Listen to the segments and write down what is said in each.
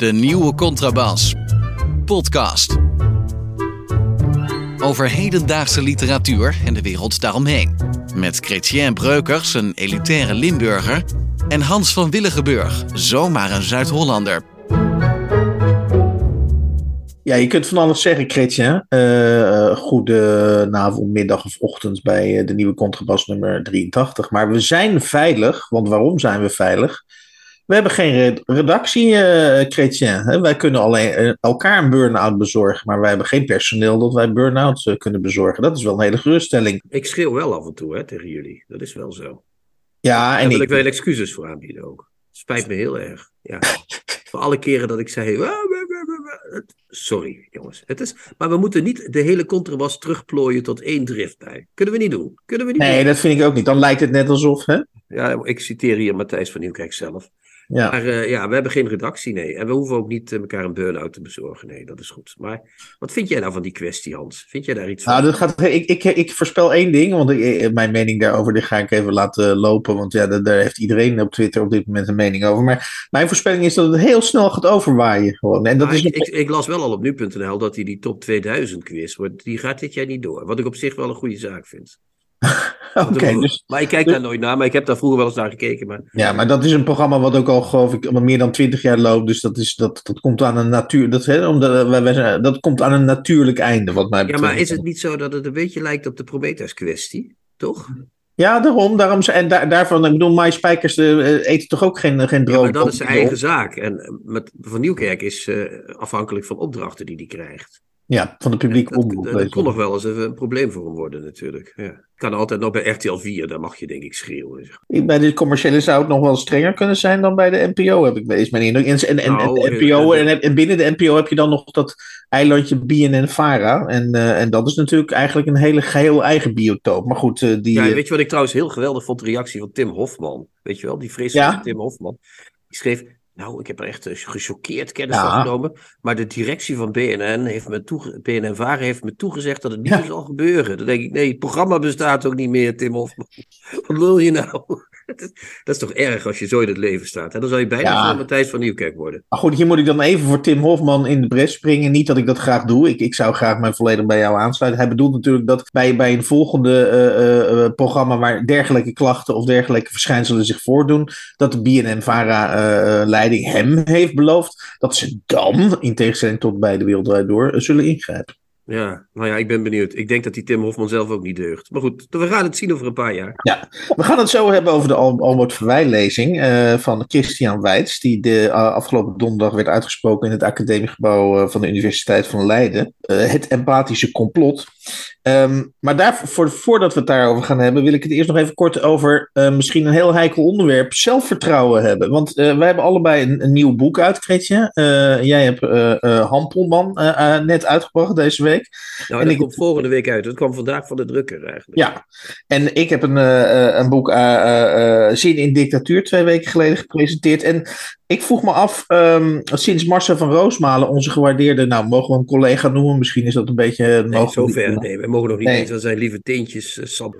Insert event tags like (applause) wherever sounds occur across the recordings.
De nieuwe contrabas. Podcast. Over hedendaagse literatuur en de wereld daaromheen. Met Chrétien Breukers, een elitaire Limburger. En Hans van Willigenburg, zomaar een Zuid-Hollander. Ja, je kunt van alles zeggen, Chrétien. Uh, goede avond, middag of ochtend bij eh, de nieuwe contrabas nummer 83. Maar we zijn veilig, want waarom zijn we veilig? We hebben geen redactie, uh, Chrétien. Wij kunnen alleen elkaar een burn-out bezorgen, maar wij hebben geen personeel dat wij burn-out kunnen bezorgen. Dat is wel een hele geruststelling. Ik schreeuw wel af en toe hè, tegen jullie. Dat is wel zo. Ja, en Daar wil ik... ik wel excuses voor aanbieden ook. Spijt me heel erg. Ja. (laughs) voor alle keren dat ik zei. Sorry, jongens. Het is, maar we moeten niet de hele contrabas terugplooien tot één driftbij. Kunnen we niet doen. Kunnen we niet Nee, doen. dat vind ik ook niet. Dan lijkt het net alsof, hè? Ja, ik citeer hier Matthijs van Nieuwkerk zelf. Ja. Maar eh, ja, we hebben geen redactie, nee. En we hoeven ook niet eh, elkaar een burn-out te bezorgen. Nee, dat is goed. Maar wat vind jij nou van die kwestie, Hans? Vind jij daar iets van? Nou, dat gaat, ik, ik, ik voorspel één ding, want ik, mijn mening daarover die ga ik even laten lopen. Want ja, daar, daar heeft iedereen op Twitter op dit moment een mening over. Maar mijn voorspelling is dat het heel snel gaat overwaaien. Gewoon. En dat Maar is ik, ik, ik las wel al op nu.nl dat hij die top 2000 quiz, wordt, die gaat dit jaar niet door. Wat ik op zich wel een goede zaak vind. Oké, dus, Maar ik kijk daar nooit naar, maar ik heb daar vroeger wel eens naar gekeken. Maar ja, maar dat is een programma wat ook al, geloof ik, meer dan twintig jaar loopt. Dus dat, is, dat, dat komt aan een natuur. Dat, hè, omdat, wij, wij zijn, dat komt aan een natuurlijk einde, wat mij Ja, betreft. maar is het niet zo dat het een beetje lijkt op de Prometheus kwestie? Toch? Ja, daarom. daarom en daar, daarvan, ik bedoel, Mai Spijkers eh, eten toch ook geen, geen Ja, droom. maar dat is zijn eigen zaak. En eh, met, Van Nieuwkerk is eh, afhankelijk van opdrachten die hij krijgt. Ja, van de publieke Dat, omroep. dat, weet dat kon nog wel eens even een probleem voor hem worden natuurlijk. Ja. Kan altijd nog bij RTL 4, daar mag je denk ik schreeuwen. zeg. Bij de commerciële zou het nog wel strenger kunnen zijn dan bij de NPO, heb ik is mijn indruk. En, en, en, Nou, NPO, eh, en, en binnen de NPO heb je dan nog dat eilandje BNN-Vara. En, eh, en dat is natuurlijk eigenlijk een hele geheel eigen biotoop. Maar goed, eh, die... Ja, weet je wat ik trouwens heel geweldig vond? De reactie van Tim Hofman. Weet je wel, die vreselijke Ja. Tim Hofman. Die schreef, nou, ik heb er echt eh, gechoqueerd kennis Ja. van genomen. Maar de directie van BNN heeft me toege BNN Varen heeft me toegezegd dat het niet Ja. zal gebeuren. Dan denk ik, nee, het programma bestaat ook niet meer, Tim Hofman. (laughs) Wat wil je nou? (laughs) Dat is toch erg als je zo in het leven staat. En dan zou je bijna Ja. van Matthijs van Nieuwkerk worden. Maar goed, hier moet ik dan even voor Tim Hofman in de bres springen. Niet dat ik dat graag doe. Ik, ik zou graag mij volledig bij jou aansluiten. Hij bedoelt natuurlijk dat bij, bij een volgende eh, eh, eh, programma waar dergelijke klachten of dergelijke verschijnselen zich voordoen, dat de BNN-Vara-leiding hem heeft beloofd dat ze dan, in tegenstelling tot bij de Wereldwijd Door, zullen ingrijpen. Ja, nou ja, ik ben benieuwd. Ik denk dat die Tim Hofman zelf ook niet deugt. Maar goed, we gaan het zien over een paar jaar. Ja, we gaan het zo hebben over de Al Albert Verwij-lezing eh, van Christian Weitz, die de uh, afgelopen donderdag werd uitgesproken in het academiegebouw uh, van de Universiteit van Leiden. Het empathische complot. Um, maar daar, voor, voordat we het daarover gaan hebben, wil ik het eerst nog even kort over uh, misschien een heel heikel onderwerp, zelfvertrouwen hebben. Want wij hebben allebei een, een, nieuw boek uit, Kretje. jij hebt Hampelman net uitgebracht deze week. Nou, dat ik... komt volgende week uit. Dat kwam vandaag van de drukker eigenlijk. Ja, en ik heb een, een boek Zin in Dictatuur twee weken geleden gepresenteerd. En ik vroeg me af, um, sinds Marcel van Roosmalen, onze gewaardeerde, nou mogen we hem collega noemen, misschien is dat een beetje... Nee, zover, nee, we mogen nog niet nee. eens aan zijn lieve teentjes uh, zijn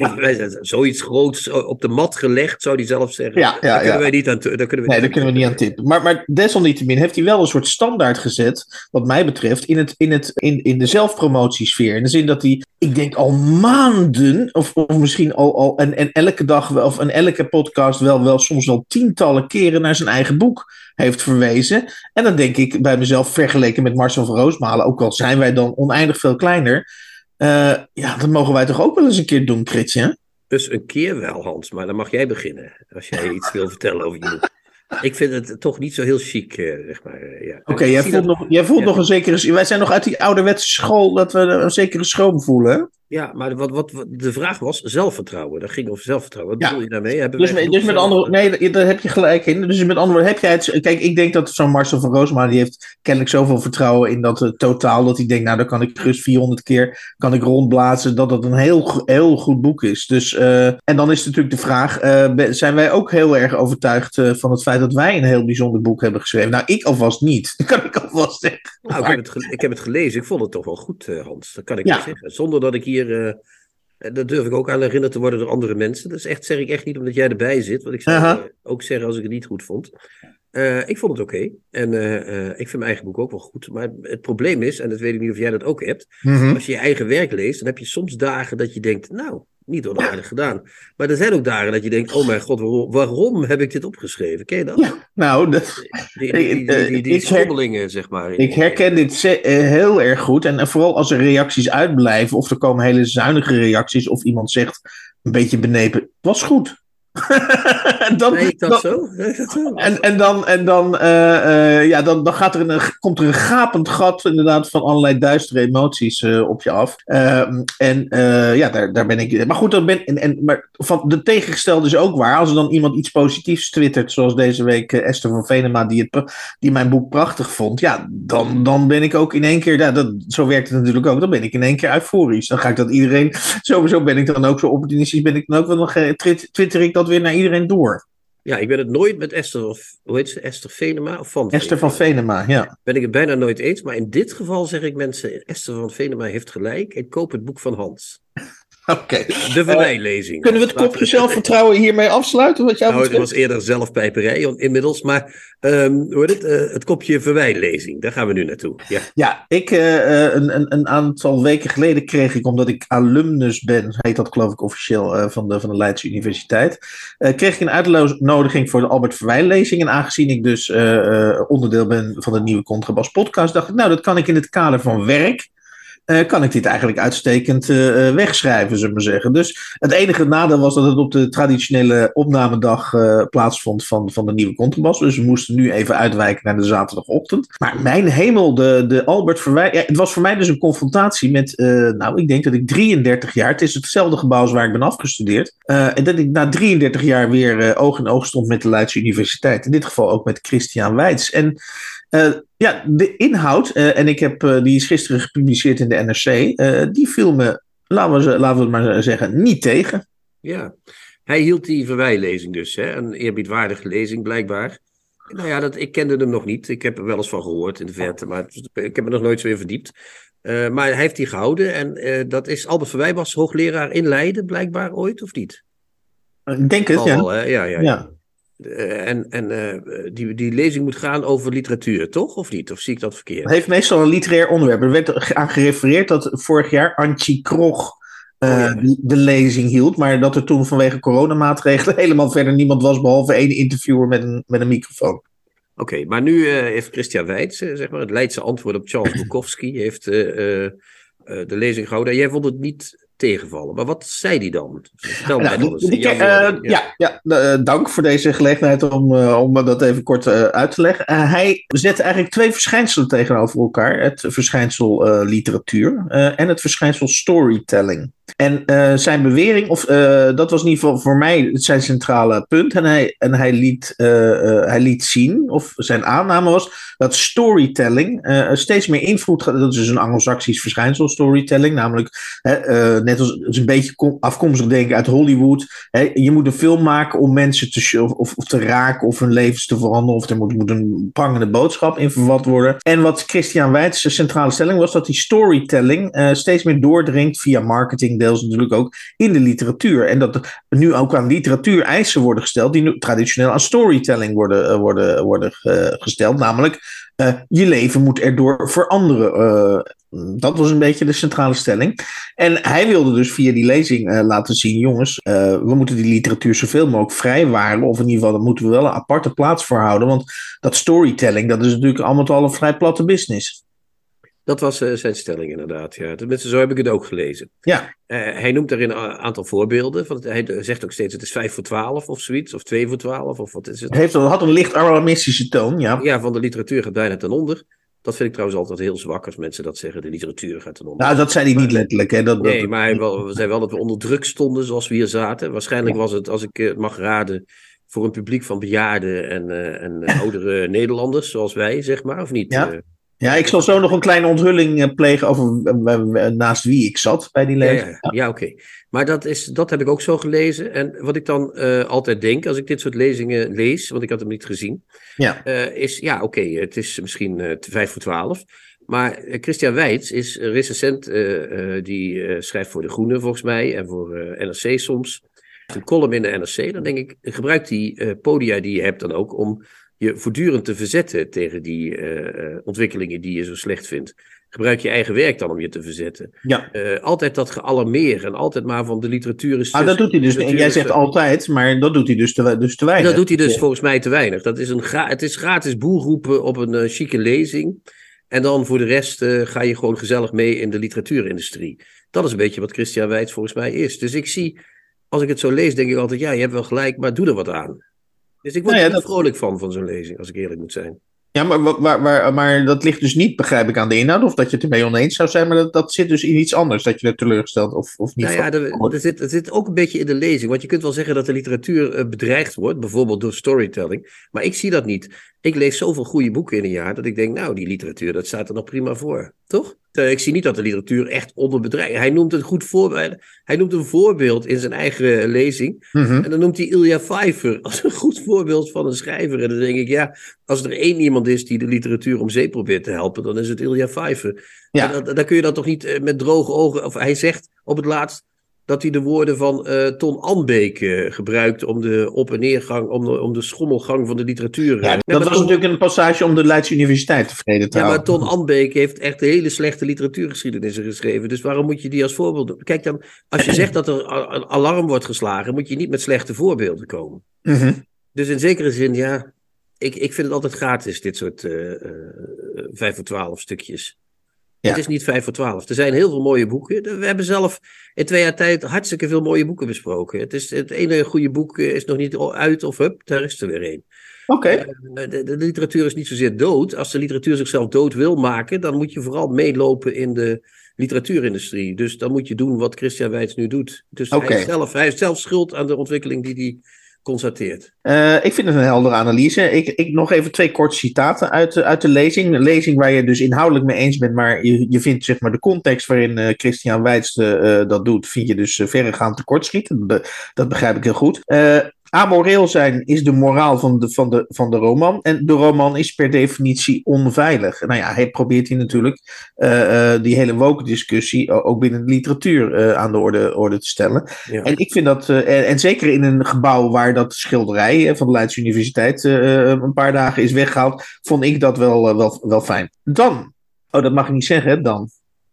(laughs) zoiets groots op de mat gelegd, zou hij zelf zeggen. Ja, ja, daar kunnen ja. wij niet aan, daar kunnen we nee, niet daar kunnen we niet aan tippen. Maar, maar desalniettemin heeft hij wel een soort standaard gezet, wat mij betreft, in, het, in, het, in, in de zelfpromotiesfeer. In de zin dat hij, ik denk al maanden, of, of misschien al, al en, en elke dag of en elke podcast wel, wel soms wel tientallen keren naar zijn eigen boek heeft verwezen. En dan denk ik bij mezelf, vergeleken met Marcel van Roosmalen, ook al zijn wij dan oneindig veel kleiner. Uh, ja, dat mogen wij toch ook wel eens een keer doen, Kritje? Dus een keer wel, Hans, maar dan mag jij beginnen. Als jij iets wil vertellen over je boek. (laughs) Ik vind het toch niet zo heel chic, uh, zeg maar. Uh, ja. Oké, okay, jij voelt, nog, jij voelt ja. nog een zekere... Wij zijn nog uit die ouderwetse school dat we een zekere schroom voelen, Ja, maar wat, wat, de vraag was zelfvertrouwen. Dat ging over zelfvertrouwen. Wat ja. bedoel je daarmee? Hebben dus, met, dus met andere nee, daar heb je gelijk in. Dus met andere woorden, heb jij het. Kijk, ik denk dat zo'n Marcel van Roosma, die heeft kennelijk zoveel vertrouwen in dat uh, totaal, dat hij denkt, nou, dan kan ik gerust 400 keer kan ik rondblazen, dat het een heel, heel goed boek is. Dus, uh, en dan is natuurlijk de vraag, uh, zijn wij ook heel erg overtuigd van het feit dat wij een heel bijzonder boek hebben geschreven? Nou, ik alvast niet. (laughs) Dat kan ik alvast zeggen. Nou, ik, heb het ik heb het gelezen. Ik vond het toch wel goed, Hans. Dat kan ik ja. zeggen. Zonder dat ik hier dat durf ik ook aan herinnerd te worden door andere mensen. Dat is echt, zeg ik echt niet omdat jij erbij zit. Want ik zou -huh. ook zeggen als ik het niet goed vond. Uh, ik vond het oké. En uh, ik vind mijn eigen boek ook wel goed. Maar het probleem is, en dat weet ik niet of jij dat ook hebt. Mm -hmm. Als je je eigen werk leest, dan heb je soms dagen dat je denkt, nou, niet onaardig gedaan. Maar er zijn ook dagen dat je denkt, oh mijn god, waarom, heb ik dit opgeschreven? Ken je dat? Ja, nou, dat, die, die, zeg maar. Ik herken dit heel erg goed. En vooral als er reacties uitblijven, of er komen hele zuinige reacties, of iemand zegt een beetje benepen, het was goed. (laughs) dan, nee, dat, dan, zo? dat zo? En, en dan, en dan, uh, uh, ja, dan, dan gaat er een, komt er een gapend gat inderdaad van allerlei duistere emoties uh, op je af. Ehm, en ja, daar, daar ben ik. Maar goed, dan ben, en, en, maar van de tegengestelde is ook waar. Als er dan iemand iets positiefs twittert, zoals deze week Esther van Venema, die, het, die mijn boek prachtig vond, ja, dan, dan ben ik ook in één keer, ja, dat, zo werkt het natuurlijk ook, dan ben ik in één keer euforisch. Dan ga ik dat iedereen, (laughs) sowieso ben ik dan ook zo opportunistisch, ben ik dan ook wel nog, twitter ik dat weer naar iedereen door. Ja, ik ben het nooit met Esther, of hoe heet ze, Esther Venema? Of van Esther van Venema, ja. Ben ik het bijna nooit eens, maar in dit geval zeg ik mensen, Esther van Venema heeft gelijk en koop het boek van Hans. Oké. De verwijlezing. Uh, kunnen we het kopje zelfvertrouwen hiermee afsluiten? Wat jou nou, het was eerder zelfpijperij inmiddels, maar um, hoe het? Uh, het kopje verwijlezing, daar gaan we nu naartoe. Ja, ja ik, uh, een, een, een, aantal weken geleden kreeg ik, omdat ik alumnus ben, heet dat geloof ik officieel, van, de, van de Leidse Universiteit, kreeg ik een uitnodiging voor de Albert Verwijllezing. En aangezien ik dus onderdeel ben van de nieuwe Contrabas podcast, dacht ik, nou, dat kan ik in het kader van werk uh, kan ik dit eigenlijk uitstekend uh, wegschrijven, zullen we zeggen. Dus het enige nadeel was dat het op de traditionele opnamedag plaatsvond van, van de nieuwe contrabas. Dus we moesten nu even uitwijken naar de zaterdagochtend. Maar mijn hemel, de, de Albert Verwij... Het was voor mij dus een confrontatie met, nou, ik denk dat ik 33 jaar... Het is hetzelfde gebouw als waar ik ben afgestudeerd. en dat ik na 33 jaar weer oog in oog stond met de Leidse Universiteit. In dit geval ook met Christian Weitz. En uh, ja, de inhoud, uh, en ik heb, uh, die is gisteren gepubliceerd in de NRC, die viel me, laten we, laten we het maar zeggen, niet tegen. Ja, hij hield die verwijlezing dus, hè? een eerbiedwaardige lezing blijkbaar. Nou ja, dat, ik kende hem nog niet. Ik heb er wel eens van gehoord in de verte, maar ik heb er nog nooit zo in verdiept. maar hij heeft die gehouden en dat is Albert Verwij was hoogleraar in Leiden blijkbaar ooit, of niet? Ik denk het, ja. ja. ja. ja. ja. Uh, en en uh, die, die lezing moet gaan over literatuur, toch? Of niet? Of zie ik dat verkeerd? Het heeft meestal een literair onderwerp. Er werd aan gerefereerd dat vorig jaar Antje Krog uh, oh, ja. de, lezing hield. Maar dat er toen vanwege coronamaatregelen (laughs) helemaal verder niemand was. Behalve één interviewer met een, met een microfoon. Oké, okay, maar nu heeft Christian Weitz, zeg maar, het Leidse antwoord op Charles (laughs) Bukowski, heeft de lezing gehouden. Jij vond het niet tegenvallen. Maar wat zei hij dan? Mij eens. Uh, ja, ja, ja uh, dank voor deze gelegenheid om, uh, om dat even kort uit te leggen. hij zette eigenlijk twee verschijnselen tegenover elkaar: het verschijnsel literatuur en het verschijnsel storytelling. En uh, zijn bewering, of uh, dat was in ieder geval voor mij zijn centrale punt. En hij, en hij, liet, uh, hij liet zien, of zijn aanname was, dat storytelling steeds meer invloed gaat. Dat is dus een Anglo-Saxisch verschijnsel, storytelling. Namelijk, net als is een beetje afkomstig denken uit Hollywood. Hè, je moet een film maken om mensen te, of, of te raken, of hun levens te veranderen. Of er moet, moet een prangende boodschap in vervat worden. En wat Christian Weitz' centrale stelling was, dat die storytelling steeds meer doordringt via marketing deels natuurlijk ook in de literatuur. En dat er nu ook aan literatuur eisen worden gesteld die nu traditioneel aan storytelling worden, uh, worden, worden uh, gesteld. Namelijk, uh, je leven moet erdoor veranderen. dat was een beetje de centrale stelling. En hij wilde dus via die lezing laten zien: jongens, we moeten die literatuur zoveel mogelijk vrijwaren. Of in ieder geval, daar moeten we wel een aparte plaats voor houden. Want dat storytelling, dat is natuurlijk allemaal al een vrij platte business. Dat was uh, zijn stelling inderdaad, ja. Tenminste, zo heb ik het ook gelezen. Ja. Uh, hij noemt daarin een aantal voorbeelden. Van het, hij zegt ook steeds, het is 5 voor 12 of zoiets, of 2 voor 12, of wat is het? Heeft, had een licht alarmistische toon, ja. Ja, van de literatuur gaat bijna ten onder. Dat vind ik trouwens altijd heel zwak als mensen dat zeggen. De literatuur gaat ten onder. Nou, dat zei hij niet letterlijk. Hè? Dat, nee, dat, maar wel, we zei wel dat we onder druk stonden zoals we hier zaten. Waarschijnlijk ja. was het, als ik het mag raden, voor een publiek van bejaarden en, uh, en (laughs) oudere Nederlanders, zoals wij, zeg maar, of niet? Ja. Ja, ik zal zo nog een kleine onthulling plegen over naast wie ik zat bij die lezing. Ja, ja. ja oké. Okay. Maar dat, is, dat heb ik ook zo gelezen. En wat ik dan uh, altijd denk als ik dit soort lezingen lees, want ik had hem niet gezien, ja. Uh, is ja, oké, okay, het is misschien uh, vijf voor twaalf. Maar Christian Weitz is recensent, die schrijft voor De Groene volgens mij en voor NRC soms. Een column in de NRC, dan denk ik, gebruikt die podia die je hebt dan ook om je voortdurend te verzetten tegen die uh, ontwikkelingen die je zo slecht vindt. Gebruik je eigen werk dan om je te verzetten. Ja. Uh, altijd dat gealarmeer en altijd maar van de literatuur is. Ah, dat doet hij dus. En jij zegt altijd, maar dat doet hij dus te, dus te weinig. Dat doet hij dus ja. volgens mij te weinig. Dat is een het is gratis boel roepen op een uh, chique lezing. En dan voor de rest ga je gewoon gezellig mee in de literatuurindustrie. Dat is een beetje wat Christian Weitz volgens mij is. Dus ik zie, als ik het zo lees, denk ik altijd: ja, je hebt wel gelijk, maar doe er wat aan. Dus ik word Nou er ja, niet dat- vrolijk van, van zo'n lezing, als ik eerlijk moet zijn. Ja, maar, wa- waar, waar, maar dat ligt dus niet, begrijp ik, aan de inhoud. Of dat je het ermee oneens zou zijn. Maar dat, dat zit dus in iets anders. Dat je er teleurgesteld of, of niet Nou ja, er, er, zit, er zit ook een beetje in de lezing. Want je kunt wel zeggen dat de literatuur eh, bedreigd wordt, bijvoorbeeld door storytelling. Maar ik zie dat niet. Ik lees zoveel goede boeken in een jaar dat ik denk, nou, die literatuur, dat staat er nog prima voor. Toch? Eh, Ik zie niet dat de literatuur echt onder bedreiging. Hij noemt een goed voorbeeld. Hij noemt een voorbeeld in zijn eigen lezing. Mhm. En dan noemt hij Ilja Pfeiffer als een goed voorbeeld van een schrijver. En dan denk ik, ja, als er één iemand is die de literatuur om zeep probeert te helpen, dan is het Ilja Pfeiffer. Ja. Dan, dan kun je dat toch niet eh, met droge ogen. Of hij zegt op het laatst dat hij de woorden van eh, Ton Anbeek eh, gebruikt om de op- en neergang, om de, om de schommelgang van de literatuur. eh. Ja, dat was Ton- natuurlijk een passage om de Leidse Universiteit tevreden te ja, maar. Ton Anbeek heeft echt hele slechte literatuurgeschiedenissen geschreven. Dus waarom moet je die als voorbeeld doen? Kijk dan, als je zegt dat er een alarm wordt geslagen, moet je niet met slechte voorbeelden komen. Mhm. Dus in zekere zin, ja, ik, ik vind het altijd gratis, dit soort eh, 5 voor 12 stukjes. Het is niet 5 voor 12. Er zijn heel veel mooie boeken. We hebben zelf in twee jaar tijd hartstikke veel mooie boeken besproken. Het, is, het ene goede boek eh, is nog niet uit of hup, daar is er weer een. Oké. Eh, De, de literatuur is niet zozeer dood. Als de literatuur zichzelf dood wil maken, dan moet je vooral meelopen in de literatuurindustrie. Dus dan moet je doen wat Christian Weitz nu doet. Dus hij, zelf, hij is zelf schuld aan de ontwikkeling die hij constateert. Eh, ik vind het een heldere analyse. Ik, ik nog even twee korte citaten uit, de- uit de lezing. Een lezing waar je dus inhoudelijk mee eens bent, maar je, je vindt zeg maar de context waarin eh, Christian eh, eh, dat doet, vind je dus eh, verregaand tekortschieten. Dat begrijp ik heel goed. Amoreel zijn is de moraal van de, van, de, van de roman. En de roman is per definitie onveilig. Nou ja, hij probeert hier natuurlijk eh, eh, die hele woke discussie ook binnen de literatuur eh, aan de orde, orde te stellen. Ja. En ik vind dat, en, en zeker in een gebouw waar dat schilderij van de Leidse Universiteit een paar dagen is weggehaald, vond ik dat wel, wel, wel fijn. Dan, oh dat mag ik niet zeggen, dan.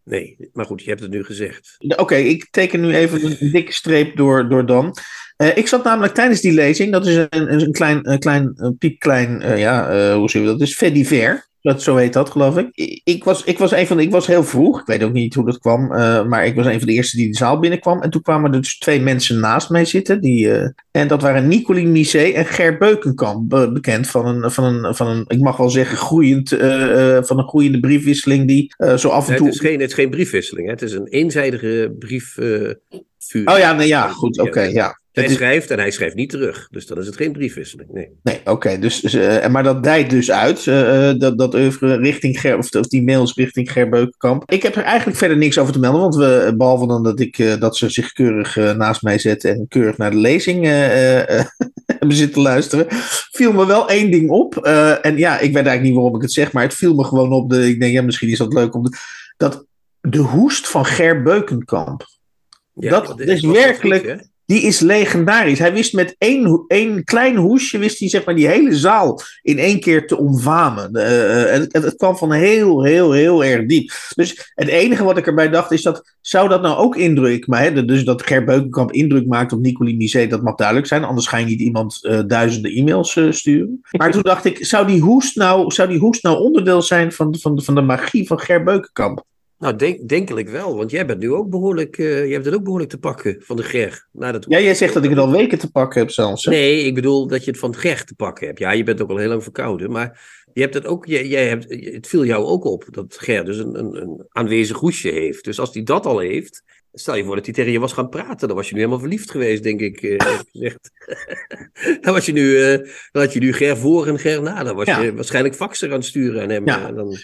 Nee, maar goed, je hebt het nu gezegd. Oké, ik teken nu even een (laughs) dikke streep door, door Dan. Eh, ik zat namelijk tijdens die lezing, dat is een, een klein, een klein een piepklein, eh, ja, eh, hoe zeg je dat? Dus Fediver. Dat, zo heet dat, geloof ik. Ik was, ik, was een van de, ik was heel vroeg, ik weet ook niet hoe dat kwam, eh, maar ik was een van de eerste die de zaal binnenkwam. En toen kwamen er dus twee mensen naast mij zitten. Die, eh, en dat waren Nicolien Misset en Ger Beukenkamp, be- bekend van een, van, een, van een, ik mag wel zeggen, groeiend, eh, van een groeiende briefwisseling die eh, zo af en Het toe... is, geen, het is geen briefwisseling, hè? het is een eenzijdige briefvuur. Oh ja, nee, ja, goed, oké, ja. Hij is- schrijft en hij schrijft niet terug. Dus dan is het geen briefwisseling. Nee. Nee, oké. dus, dus, eh, maar dat dijt dus uit, eh, eh, dat, dat oeuvre richting Ger, of, of die mails richting Ger Beukenkamp. Ik heb er eigenlijk verder niks over te melden, want we, behalve dan dat, ik, dat ze zich keurig naast mij zetten en keurig naar de lezing (laughs) hebben zitten luisteren, viel me wel één ding op. En ja, ik weet eigenlijk niet waarom ik het zeg, maar het viel me gewoon op. De, ik denk, ja, misschien is dat leuk om. De, dat de hoest van Ger Beukenkamp. Ja, Dat is werkelijk- goed? Die is legendarisch. Hij wist met één, één klein hoesje, wist hij zeg maar die hele zaal in één keer te omvamen. Eh, eh, en het, het kwam van heel, heel, heel erg diep. Dus het enige wat ik erbij dacht is dat, zou dat nou ook indruk, hè, dus dat Ger Beukenkamp indruk maakt op Nicolie Misset, dat mag duidelijk zijn. Anders ga je niet iemand eh, duizenden e-mails sturen. Maar toen dacht ik, zou die hoest nou, zou die hoest nou onderdeel zijn van, van, van de magie van Ger Beukenkamp? Nou, denk, denkelijk wel. Want jij bent nu ook behoorlijk... eh, je hebt het ook behoorlijk te pakken van de Ger. Dat Ja, jij zegt dat ik het al weken te pakken heb zelfs. hè? Nee, ik bedoel dat je het van het Ger te pakken hebt. Ja, je bent ook al heel lang verkouden. Maar je hebt het ook... Jij, jij hebt, het viel jou ook op dat Ger dus een, een, een aanwezig hoesje heeft. Dus als hij dat al heeft... Stel je voor dat hij tegen je was gaan praten. Dan was je nu helemaal verliefd geweest, denk ik. eh, (laughs) dan, was je nu, eh, dan had je nu Ger voor en Ger na. Dan was Ja. je waarschijnlijk faxen aan het sturen aan hem. Ja. eh, dan,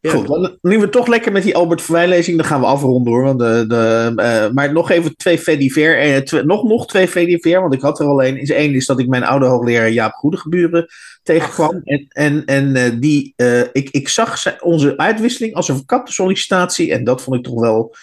ja. Goed, dan- nu we toch lekker met die Albert Verwij-lezing, dan gaan we afronden hoor. Want de, de, eh, maar nog even twee Fediver. Eh, nog, nog twee Fediver, want ik had er al één. Is één is dat ik mijn oude hoogleraar Jaap Goedegeburen tegenkwam. En, en, en eh, die, eh, ik, ik zag onze uitwisseling als een verkapte sollicitatie. En dat vond ik toch wel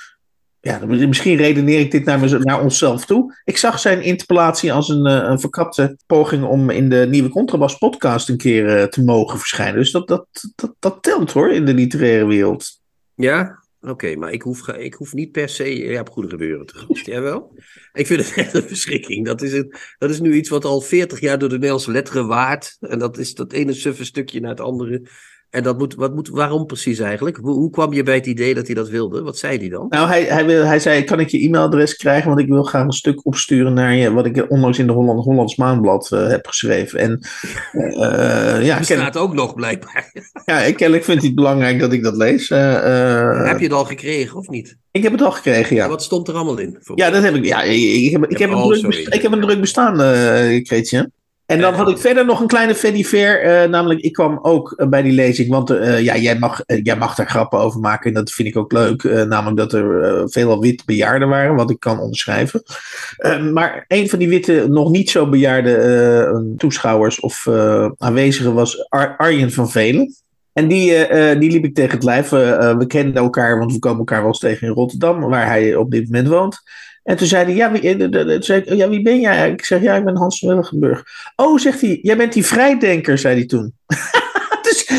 ja, misschien redeneer ik dit naar, naar onszelf toe. Ik zag zijn interpellatie als een, uh, een verkapte poging om in de nieuwe Contrabas podcast een keer uh, te mogen verschijnen. Dus dat, dat, dat, dat telt hoor in de literaire wereld. Ja, Oké, maar ik hoef, ik hoef niet per se ja, op goede gebeuren te wel? Ik vind het echt een verschrikking. Dat is, een, dat is nu iets wat al 40 jaar door de Nederlandse letteren waard. En dat is dat ene suffe stukje naar het andere. En dat moet, wat moet, waarom precies eigenlijk? Hoe, hoe, kwam je bij het idee dat hij dat wilde? Wat zei hij dan? Nou, hij, hij, wil, hij zei: Kan ik je e-mailadres krijgen? Want ik wil graag een stuk opsturen naar je. Wat ik onlangs in de Holland, Hollands Maanblad uh, heb geschreven. En, uh, ja, dat staat ook nog blijkbaar. (laughs) ja, ik kennelijk vind hij het belangrijk dat ik dat lees. Uh, heb je het al gekregen of niet? Ik heb het al gekregen, ja. wat stond er allemaal in? Ja, dat heb ik. Ja, ik heb, ik heb, oh, een, druk, ik heb een druk bestaan, Kreetje. En dan had ik verder nog een kleine fediver. Uh, namelijk, ik kwam ook uh, bij die lezing. Want uh, ja, jij mag, jij mag daar grappen over maken. En dat vind ik ook leuk. namelijk dat er veelal witte bejaarden waren. Wat ik kan onderschrijven. maar een van die witte, nog niet zo bejaarde toeschouwers of aanwezigen was Ar Arjen van Velen. En die, die liep ik tegen het lijf. we kenden elkaar, want we komen elkaar wel eens tegen in Rotterdam. Waar hij op dit moment woont. En toen zei hij, ja, wie, eh, zei ik, ja, wie ben jij? Ik zeg, ja, ik ben Hans Willigenburg. Oh, zegt hij, jij bent die vrijdenker, zei hij toen. (laughs) dus,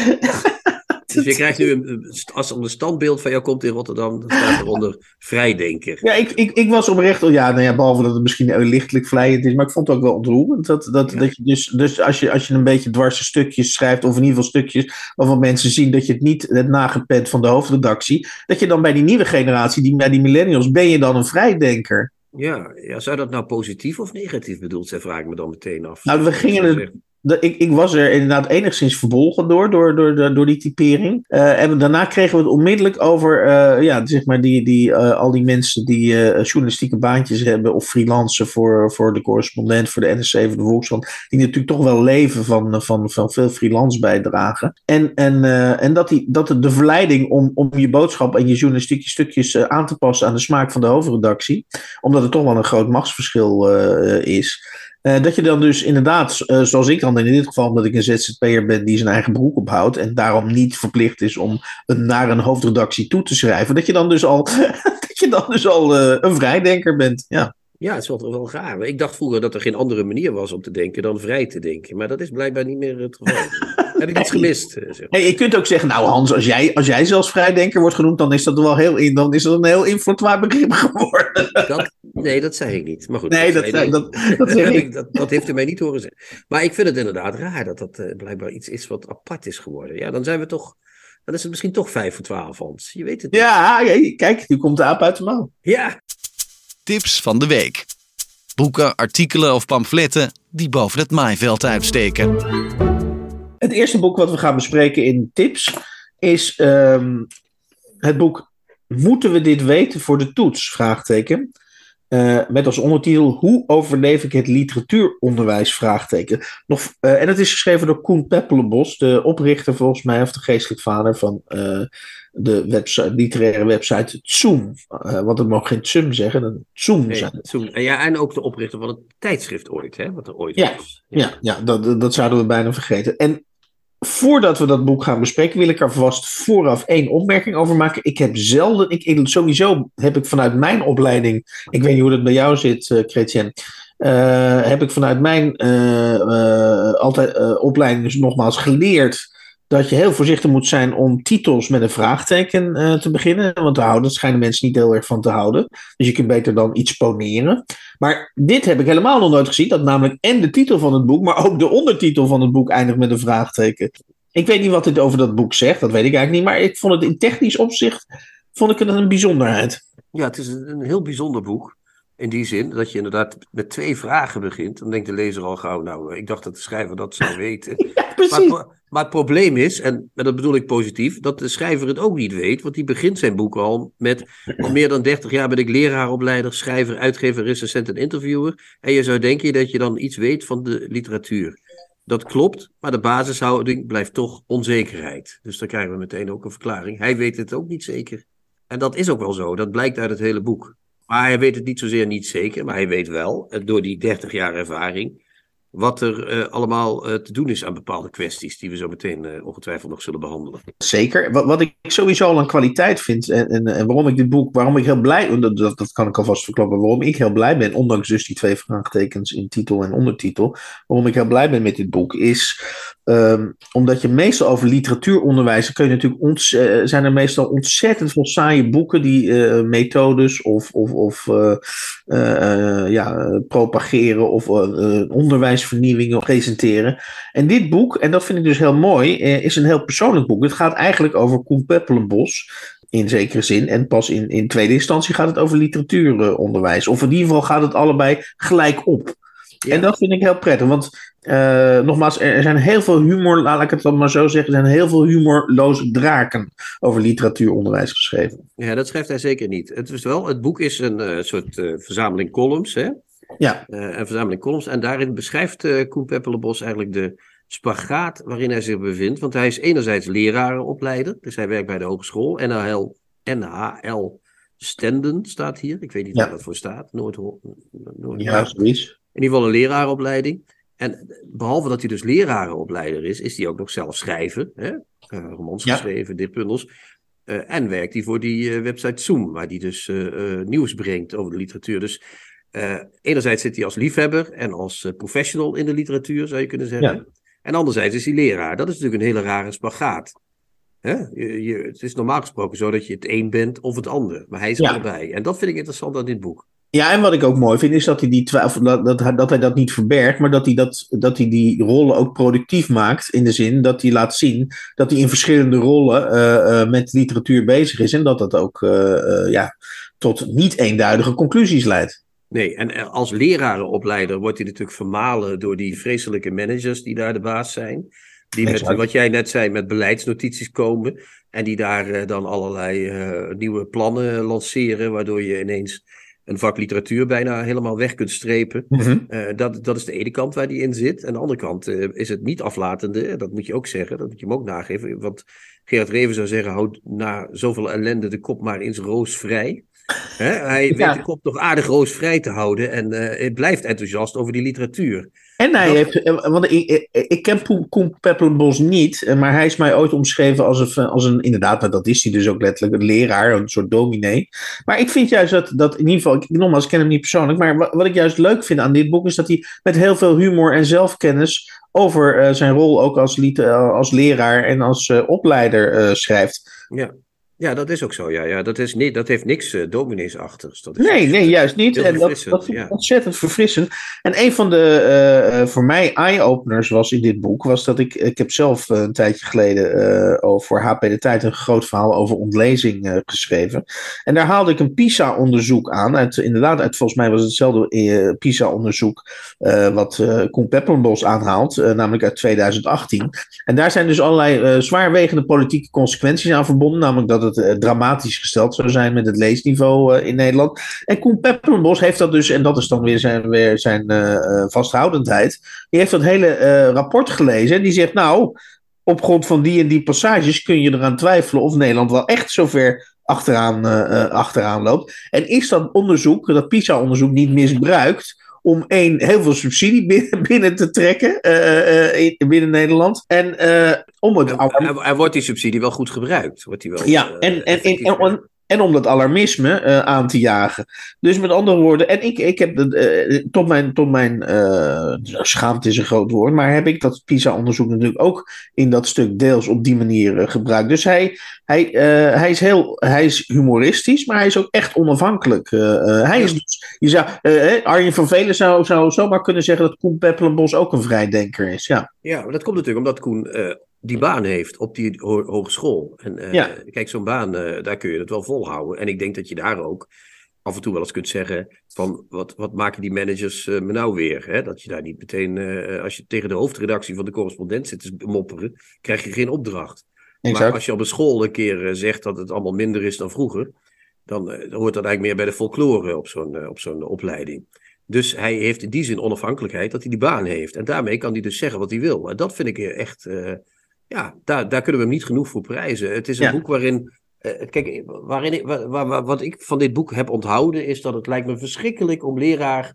dus je krijgt nu, een, als er een standbeeld van jou komt in Rotterdam, dan staat eronder vrijdenker. Ja, ik, ik, ik was oprecht, ja, nou ja, behalve dat het misschien lichtelijk vlijend is, maar ik vond het ook wel ontroerend. Dat, dat, dat je dus, dus als, je, als je een beetje dwarse stukjes schrijft, of in ieder geval stukjes waarvan mensen zien dat je het niet het nagepend van de hoofdredactie, dat je dan bij die nieuwe generatie, die, bij die millennials, ben je dan een vrijdenker. Ja, ja, zou dat nou positief of negatief bedoeld zijn, vraag ik me dan meteen af. Nou, we gingen het, ik, ik, was er inderdaad enigszins verbolgen door, door, door, door die typering. Uh, en daarna kregen we het onmiddellijk over uh, ja, zeg maar die, die, uh, al die mensen die journalistieke baantjes hebben of freelancen voor, voor de correspondent, voor de NSC, voor de Volkskrant. Die natuurlijk toch wel leven van, van, van veel freelance bijdragen. En, en, en dat, die, dat de verleiding om, om je boodschap en je journalistieke stukjes aan te passen aan de smaak van de hoofdredactie, omdat het toch wel een groot machtsverschil is. Uh, dat je dan dus inderdaad, uh, zoals ik dan in dit geval, omdat ik een ZZP'er ben die zijn eigen broek ophoudt en daarom niet verplicht is om een, naar een hoofdredactie toe te schrijven, dat je dan dus al, (laughs) dat je dan dus al uh, een vrijdenker bent. Ja. Ja, het is wel, wel raar. Ik dacht vroeger dat er geen andere manier was om te denken dan vrij te denken. Maar dat is blijkbaar niet meer het geval. (laughs) Heb ik iets gemist? Zeg. hey, je kunt ook zeggen, nou Hans, als jij, als jij zelfs vrijdenker wordt genoemd, dan is dat wel heel, in, dan is dat een heel inflatoire begrip geworden. Dat, nee, dat zei ik niet. Maar goed, nee, dat, dat, dat, dat, (laughs) ik. dat, dat heeft u mij niet horen zeggen. Maar ik vind het inderdaad raar dat dat uh, blijkbaar iets is wat apart is geworden. Ja, dan zijn we toch... Dan is het misschien toch 5 voor 12, Hans. Je weet het niet. Ja, kijk, nu komt de aap uit de mouw. Ja. Tips van de week. Boeken, artikelen of pamfletten die boven het maaiveld uitsteken. Het eerste boek wat we gaan bespreken in tips is um, het boek Moeten we dit weten voor de toets? Vraagteken. Uh, met als ondertitel Hoe overleef ik het literatuuronderwijs? Vraagteken. Nog, uh, en het is geschreven door Koen Peppelenbos, de oprichter volgens mij, of de geestelijk vader van uh, de website, literaire website Zoom. want het mag geen Tsum zeggen, een Zoom nee, zijn. Zoom. Ja, en ook de oprichter van het tijdschrift ooit, hè? Wat er ooit ja, was. Ja, ja, ja dat, dat zouden we bijna vergeten. En voordat we dat boek gaan bespreken, wil ik er vast vooraf één opmerking over maken. Ik heb zelden, ik, sowieso heb ik vanuit mijn opleiding, ik weet niet hoe dat bij jou zit, uh, heb ik vanuit mijn uh, altijd, opleiding dus nogmaals geleerd dat je heel voorzichtig moet zijn om titels met een vraagteken uh, te beginnen. Want daar houden, schijnen mensen niet heel erg van te houden. Dus je kunt beter dan iets poneren. Maar dit heb ik helemaal nog nooit gezien. Dat namelijk en de titel van het boek, maar ook de ondertitel van het boek eindigt met een vraagteken. Ik weet niet wat dit over dat boek zegt, dat weet ik eigenlijk niet. Maar ik vond het in technisch opzicht vond ik het een bijzonderheid. Ja, het is een heel bijzonder boek. In die zin dat je inderdaad met twee vragen begint. Dan denkt de lezer al gauw, nou, ik dacht dat de schrijver dat zou (laughs) weten. Ja, precies. Maar, maar, het probleem is, en dat bedoel ik positief, dat de schrijver het ook niet weet. Want die begint zijn boek al met, al meer dan 30 jaar ben ik leraaropleider, schrijver, uitgever, recensent en interviewer. En je zou denken dat je dan iets weet van de literatuur. Dat klopt, maar de basishouding blijft toch onzekerheid. Dus dan krijgen we meteen ook een verklaring. Hij weet het ook niet zeker. En dat is ook wel zo, dat blijkt uit het hele boek. Maar hij weet het niet zozeer niet zeker, maar hij weet wel, eh, door die 30 jaar ervaring, wat er uh, allemaal uh, te doen is aan bepaalde kwesties die we zo meteen uh, ongetwijfeld nog zullen behandelen. Zeker. Wat, wat ik sowieso al een kwaliteit vind en, en, en, waarom ik dit boek, waarom ik heel blij, dat, dat kan ik alvast verklappen, waarom ik heel blij ben, ondanks dus die twee vraagtekens in titel en ondertitel, waarom ik heel blij ben met dit boek, is um, omdat je meestal over literatuuronderwijs, kun je natuurlijk ont, zijn er meestal ontzettend veel saaie boeken die methodes of, of, of ja, propageren of onderwijs vernieuwingen presenteren. En dit boek, en dat vind ik dus heel mooi, eh, is een heel persoonlijk boek. Het gaat eigenlijk over Koen Peppelenbos in zekere zin. En pas in, in tweede instantie gaat het over literatuuronderwijs. Of in ieder geval gaat het allebei gelijk op. En dat vind ik heel prettig, want uh, nogmaals, er zijn heel veel humor, laat ik het dan maar zo zeggen, er zijn heel veel humorloze draken over literatuuronderwijs geschreven. Ja, dat schrijft hij zeker niet. Het, is wel, het boek is een uh, soort uh, verzameling columns, hè? Ja. Uh, een verzameling columns. En daarin beschrijft uh, Koen Peppelenbos eigenlijk de spagaat waarin hij zich bevindt. Want hij is enerzijds lerarenopleider, dus hij werkt bij de hogeschool. NHL, NHL Stenden staat hier. Ik weet niet ja. waar dat voor staat. Noord, Noord ja, zoiets. In ieder geval een lerarenopleiding. En behalve dat hij dus lerarenopleider is, is hij ook nog zelf schrijven. Hè? Uh, romans ja. geschreven, dit bundels. Uh, en werkt hij voor die uh, website Zoom, waar hij dus nieuws brengt over de literatuur. Dus uh, enerzijds zit hij als liefhebber en als uh, professional in de literatuur, zou je kunnen zeggen. Ja. En anderzijds is hij leraar. Dat is natuurlijk een hele rare spagaat. Hè? Je, je, het is normaal gesproken zo dat je het een bent of het ander. Maar hij is ja. allebei. En dat vind ik interessant aan dit boek. Ja, en wat ik ook mooi vind, is dat hij, die twijfel, dat, dat, dat hij dat niet verbergt, maar dat hij, dat, dat hij die rollen ook productief maakt. In de zin dat hij laat zien dat hij in verschillende rollen uh, met literatuur bezig is. En dat dat ook ja, tot niet eenduidige conclusies leidt. Nee, en als lerarenopleider wordt hij natuurlijk vermalen door die vreselijke managers die daar de baas zijn. Die met, wat jij net zei, met beleidsnotities komen. En die daar uh, dan allerlei uh, nieuwe plannen lanceren, waardoor je ineens een vak literatuur bijna helemaal weg kunt strepen. Mm -hmm. uh, dat, dat is de ene kant waar die in zit. En de andere kant is het niet aflatende, dat moet je ook zeggen, dat moet je hem ook nageven. Want Gerard Reven zou zeggen, houd na zoveel ellende de kop maar eens roosvrij. He, hij ja. weet de kop nog aardig roosvrij te houden en uh, hij blijft enthousiast over die literatuur. En hij dat... heeft, want ik, ik, ik ken Koen Peppelenbos niet, maar hij is mij ooit omschreven als een, als een, inderdaad, dat is hij dus ook letterlijk, een leraar, een soort dominee. Maar ik vind juist dat, dat in ieder geval, ik, nogmaals, ik ken hem niet persoonlijk, maar wat, wat ik juist leuk vind aan dit boek is dat hij met heel veel humor en zelfkennis over uh, zijn rol ook als, uh, als leraar en als opleider schrijft. Ja. Ja, dat is ook zo. Ja, ja. Dat, is niet, dat heeft niks uh, domineesachtigs. Dat is nee, nee, juist niet. En dat, dat vind ik ja. ontzettend verfrissend. En een van de uh, voor mij eye-openers was in dit boek, was dat ik, ik heb zelf een tijdje geleden uh, voor HP de Tijd een groot verhaal over ontlezing geschreven. En daar haalde ik een PISA-onderzoek aan. Uit, inderdaad, uit, volgens mij was het hetzelfde PISA-onderzoek wat Koen Peppelenbos aanhaalt, namelijk uit 2018. En daar zijn dus allerlei zwaarwegende politieke consequenties aan verbonden, namelijk dat het uh, dramatisch gesteld zou zijn met het leesniveau uh, in Nederland. En Koen Peppelenbos heeft dat dus, en dat is dan weer zijn, weer zijn uh, vasthoudendheid, die heeft dat hele rapport gelezen en die zegt nou, op grond van die en die passages kun je eraan twijfelen of Nederland wel echt zover achteraan, achteraan loopt. En is dat onderzoek, dat PISA-onderzoek, niet misbruikt om één, heel veel subsidie binnen, (laughs) binnen te trekken uh, uh, binnen Nederland. En uh, om het. En, en, wordt die subsidie wel goed gebruikt? Wordt die wel, ja, en, en, en, en, om dat alarmisme uh, aan te jagen. Dus met andere woorden, en ik, ik heb uh, tot mijn, tot mijn uh, schaamte is een groot woord, maar heb ik dat PISA-onderzoek natuurlijk ook in dat stuk deels op die manier gebruikt. Dus hij, hij, hij, is heel, hij is humoristisch, maar hij is ook echt onafhankelijk. hij is dus, je zou, Arjen van Velen zou, zou zomaar kunnen zeggen dat Koen Peppelenbos ook een vrijdenker is. Ja, ja maar dat komt natuurlijk omdat Koen die baan heeft op die ho hogeschool. En uh, ja. kijk, zo'n baan, uh, daar kun je het wel volhouden. En ik denk dat je daar ook af en toe wel eens kunt zeggen van wat, wat maken die managers uh, me nou weer? Hè? Dat je daar niet meteen, als je tegen de hoofdredactie van de correspondent zit te mopperen, krijg je geen opdracht. Exact. Maar als je op een school een keer zegt dat het allemaal minder is dan vroeger, dan, dan hoort dat eigenlijk meer bij de folklore op zo'n op zo'n opleiding. Dus hij heeft in die zin onafhankelijkheid dat hij die baan heeft. En daarmee kan hij dus zeggen wat hij wil. En dat vind ik echt ja, daar, daar kunnen we hem niet genoeg voor prijzen. Het is een boek waarin. Uh, kijk, waarin ik, waar, waar, wat ik van dit boek heb onthouden is dat het lijkt me verschrikkelijk om leraar,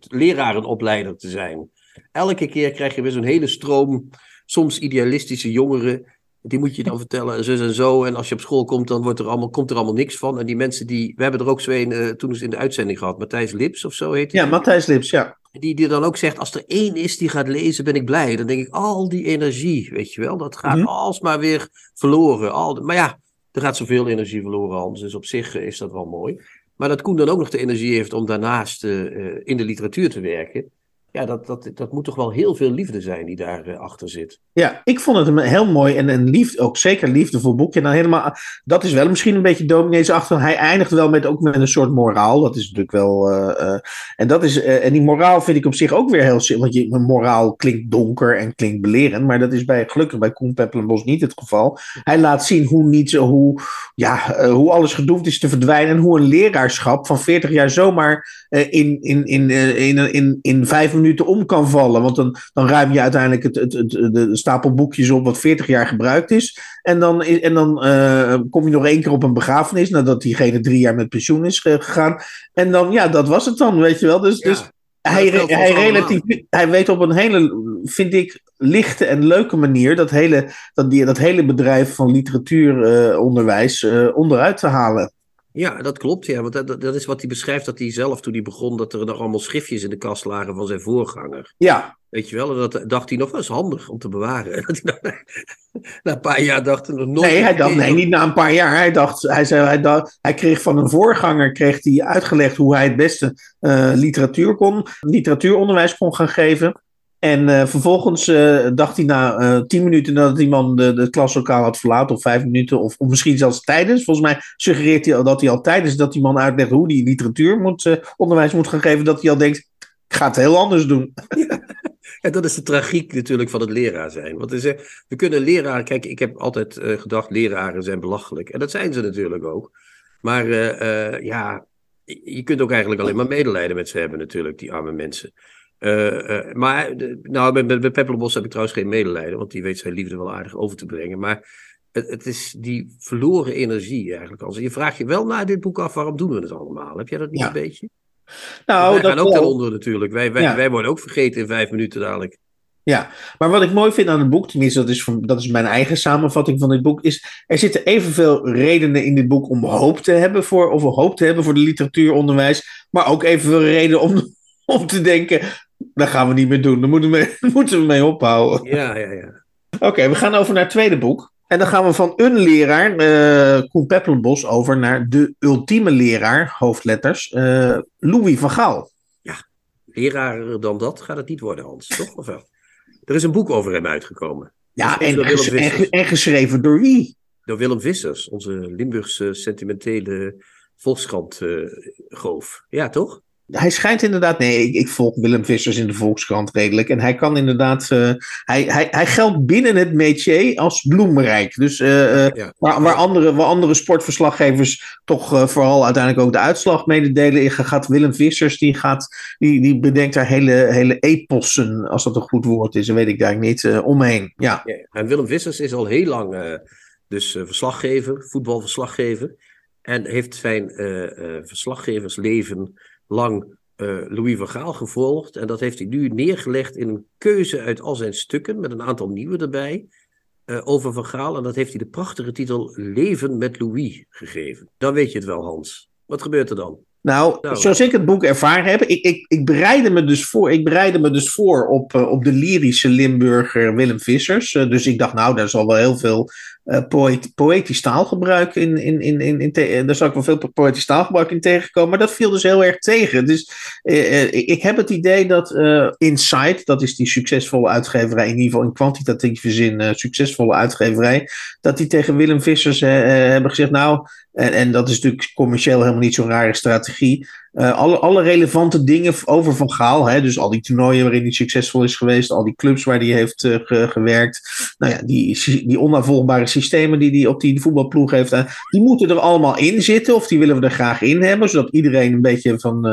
lerarenopleider te zijn. elke keer krijg je weer zo'n hele stroom, soms idealistische jongeren. Die moet je dan vertellen, en zus en zo. En als je op school komt, dan wordt er allemaal, komt er allemaal niks van. En die mensen die. We hebben er ook zo een uh, toen eens in de uitzending gehad. Matthijs Lips of zo heet hij. Ja, Matthijs Lips, ja. Die, die dan ook zegt: Als er één is die gaat lezen, ben ik blij. Dan denk ik: Al die energie, weet je wel, dat gaat Mhm. alsmaar weer verloren. Al, maar ja, er gaat zoveel energie verloren, Hans. Dus op zich eh, is dat wel mooi. Maar dat Koen dan ook nog de energie heeft om daarnaast eh, eh, in de literatuur te werken. Ja, dat, dat, dat moet toch wel heel veel liefde zijn die daarachter achter zit. Ja, ik vond het heel mooi en een liefde, ook zeker liefdevol boekje. En dan helemaal, dat is wel misschien een beetje domineesachtig. Hij eindigt wel met, ook met een soort moraal. Dat is natuurlijk wel. eh, eh, en, dat is, eh, en die moraal vind ik op zich ook weer heel. zi- Want je, moraal klinkt donker en klinkt belerend. Maar dat is bij, gelukkig bij Koen Peppelenbos niet het geval. Hij laat zien hoe, niet, hoe, ja, eh, hoe alles gedoemd is te verdwijnen. En hoe een leraarschap van 40 jaar zomaar eh, in, in, in, eh, in, in, in vijf minuten om kan vallen. Want dan, dan ruim je uiteindelijk het, het, het, de, stapel boekjes op wat 40 jaar gebruikt is. En dan, en dan eh, kom je nog één keer op een begrafenis nadat diegene drie jaar met pensioen is eh, gegaan. En dan, ja, dat was het dan, weet je wel. Dus, Ja. dus hij, hij, relatief, hij weet op een hele, vind ik, lichte en leuke manier dat hele, dat, die, dat hele bedrijf van literatuuronderwijs eh, onderuit te halen. Ja, dat klopt. Ja, want dat, dat- is wat hij beschrijft dat hij zelf toen hij begon, dat er nog allemaal schriftjes in de kast lagen van zijn voorganger. Ja, Weet je wel, en dat dacht hij nog wel eens handig om te bewaren. (laughs) Dat hij na, na een paar jaar dacht er nog nooit. nee, hij dacht, nee, niet na een paar jaar. Hij dacht, hij zei, hij, dacht, hij kreeg van een voorganger kreeg hij uitgelegd hoe hij het beste eh, literatuur kon, literatuuronderwijs kon gaan geven. En eh, vervolgens eh, dacht hij na eh, tien minuten nadat die man de, de klaslokaal had verlaten, of vijf minuten, of, of misschien zelfs tijdens. Volgens mij suggereert hij al dat hij al tijdens dat die man uitlegt hoe hij literatuur moet, onderwijs moet gaan geven, dat hij al denkt, ik ga het heel anders doen. (laughs) Ja, dat is de tragiek natuurlijk van het leraar zijn. Want is, we kunnen leraren, kijk, ik heb altijd gedacht, leraren zijn belachelijk. En dat zijn ze natuurlijk ook. Maar ja, je kunt ook eigenlijk alleen maar medelijden met ze hebben natuurlijk, die arme mensen. Eh, eh, maar, de- nou, met, met, Peppelenbos heb ik trouwens geen medelijden, want die weet zijn liefde wel aardig over te brengen. Maar het, het is die verloren energie eigenlijk. Als je vraagt je wel na dit boek af, waarom doen we het allemaal? Heb jij dat niet Ja. een beetje? Nou, wij dat gaan ook wel. onder natuurlijk. Wij, wij, Ja. wij worden ook vergeten in vijf minuten dadelijk. Ja, maar wat ik mooi vind aan het boek, tenminste dat is, van, dat is mijn eigen samenvatting van dit boek, is er zitten evenveel redenen in dit boek om hoop te hebben voor, of hoop te hebben voor de literatuuronderwijs, maar ook evenveel redenen om, (laughs) om te denken, dat gaan we niet meer doen, daar moeten we, daar (laughs) moeten we mee ophouden. Ja, ja, ja. Oké, we gaan over naar het tweede boek. En dan gaan we van een leraar, eh Koen Peppelenbos, over naar de ultieme leraar, hoofdletters, eh, Louis van Gaal. Leraar dan dat gaat het niet worden, Hans. Toch? Of wel? Er is een boek over hem uitgekomen. Ja, en geschreven door wie? Door Willem Vissers, onze Limburgse sentimentele Volkskrant eh goof. Ja, toch? Hij schijnt inderdaad, nee, ik, ik volg Willem Vissers in de Volkskrant redelijk. En hij kan inderdaad, eh, hij, hij, hij geldt binnen het métier als bloemrijk. Dus eh, eh, Ja. waar, waar, andere, waar andere sportverslaggevers toch vooral uiteindelijk ook de uitslag mededelen, gaat Willem Vissers, die, gaat, die, die bedenkt daar hele, hele epossen, als dat een goed woord is, dat weet ik daar niet, omheen. Ja. Ja, En Willem Vissers is al heel lang dus verslaggever, voetbalverslaggever. En heeft zijn verslaggeversleven lang eh, Louis van Gaal gevolgd. En dat heeft hij nu neergelegd in een keuze uit al zijn stukken, met een aantal nieuwe erbij, eh, over Van Gaal. En dat heeft hij de prachtige titel Leven met Louis gegeven. Dan weet je het wel, Hans. Wat gebeurt er dan? Nou, Nou, zoals ik het boek ervaren heb, ik, ik, ik, bereidde me dus voor, ik bereidde me dus voor op, eh, op de lyrische Limburger Willem Vissers. Dus ik dacht, nou, daar zal wel heel veel eh, poëti- poëtisch taalgebruik in, in, in, in, in daar zal ik wel veel po- poëtisch taalgebruik in tegenkomen. Maar dat viel dus heel erg tegen. Dus eh, eh, ik, heb het idee dat eh Insight, dat is die succesvolle uitgeverij, in ieder geval in kwantitatieve zin succesvolle uitgeverij, dat die tegen Willem Vissers hebben gezegd, nou, en, en dat is natuurlijk commercieel helemaal niet zo'n rare strategie. Eh, alle, alle relevante dingen over Van Gaal, hè, dus al die toernooien waarin hij succesvol is geweest, al die clubs waar hij heeft eh, ge- gewerkt, nou ja, die, die onafvolgbare systemen die hij op die voetbalploeg heeft, eh, die moeten er allemaal in zitten, of die willen we er graag in hebben, zodat iedereen een beetje van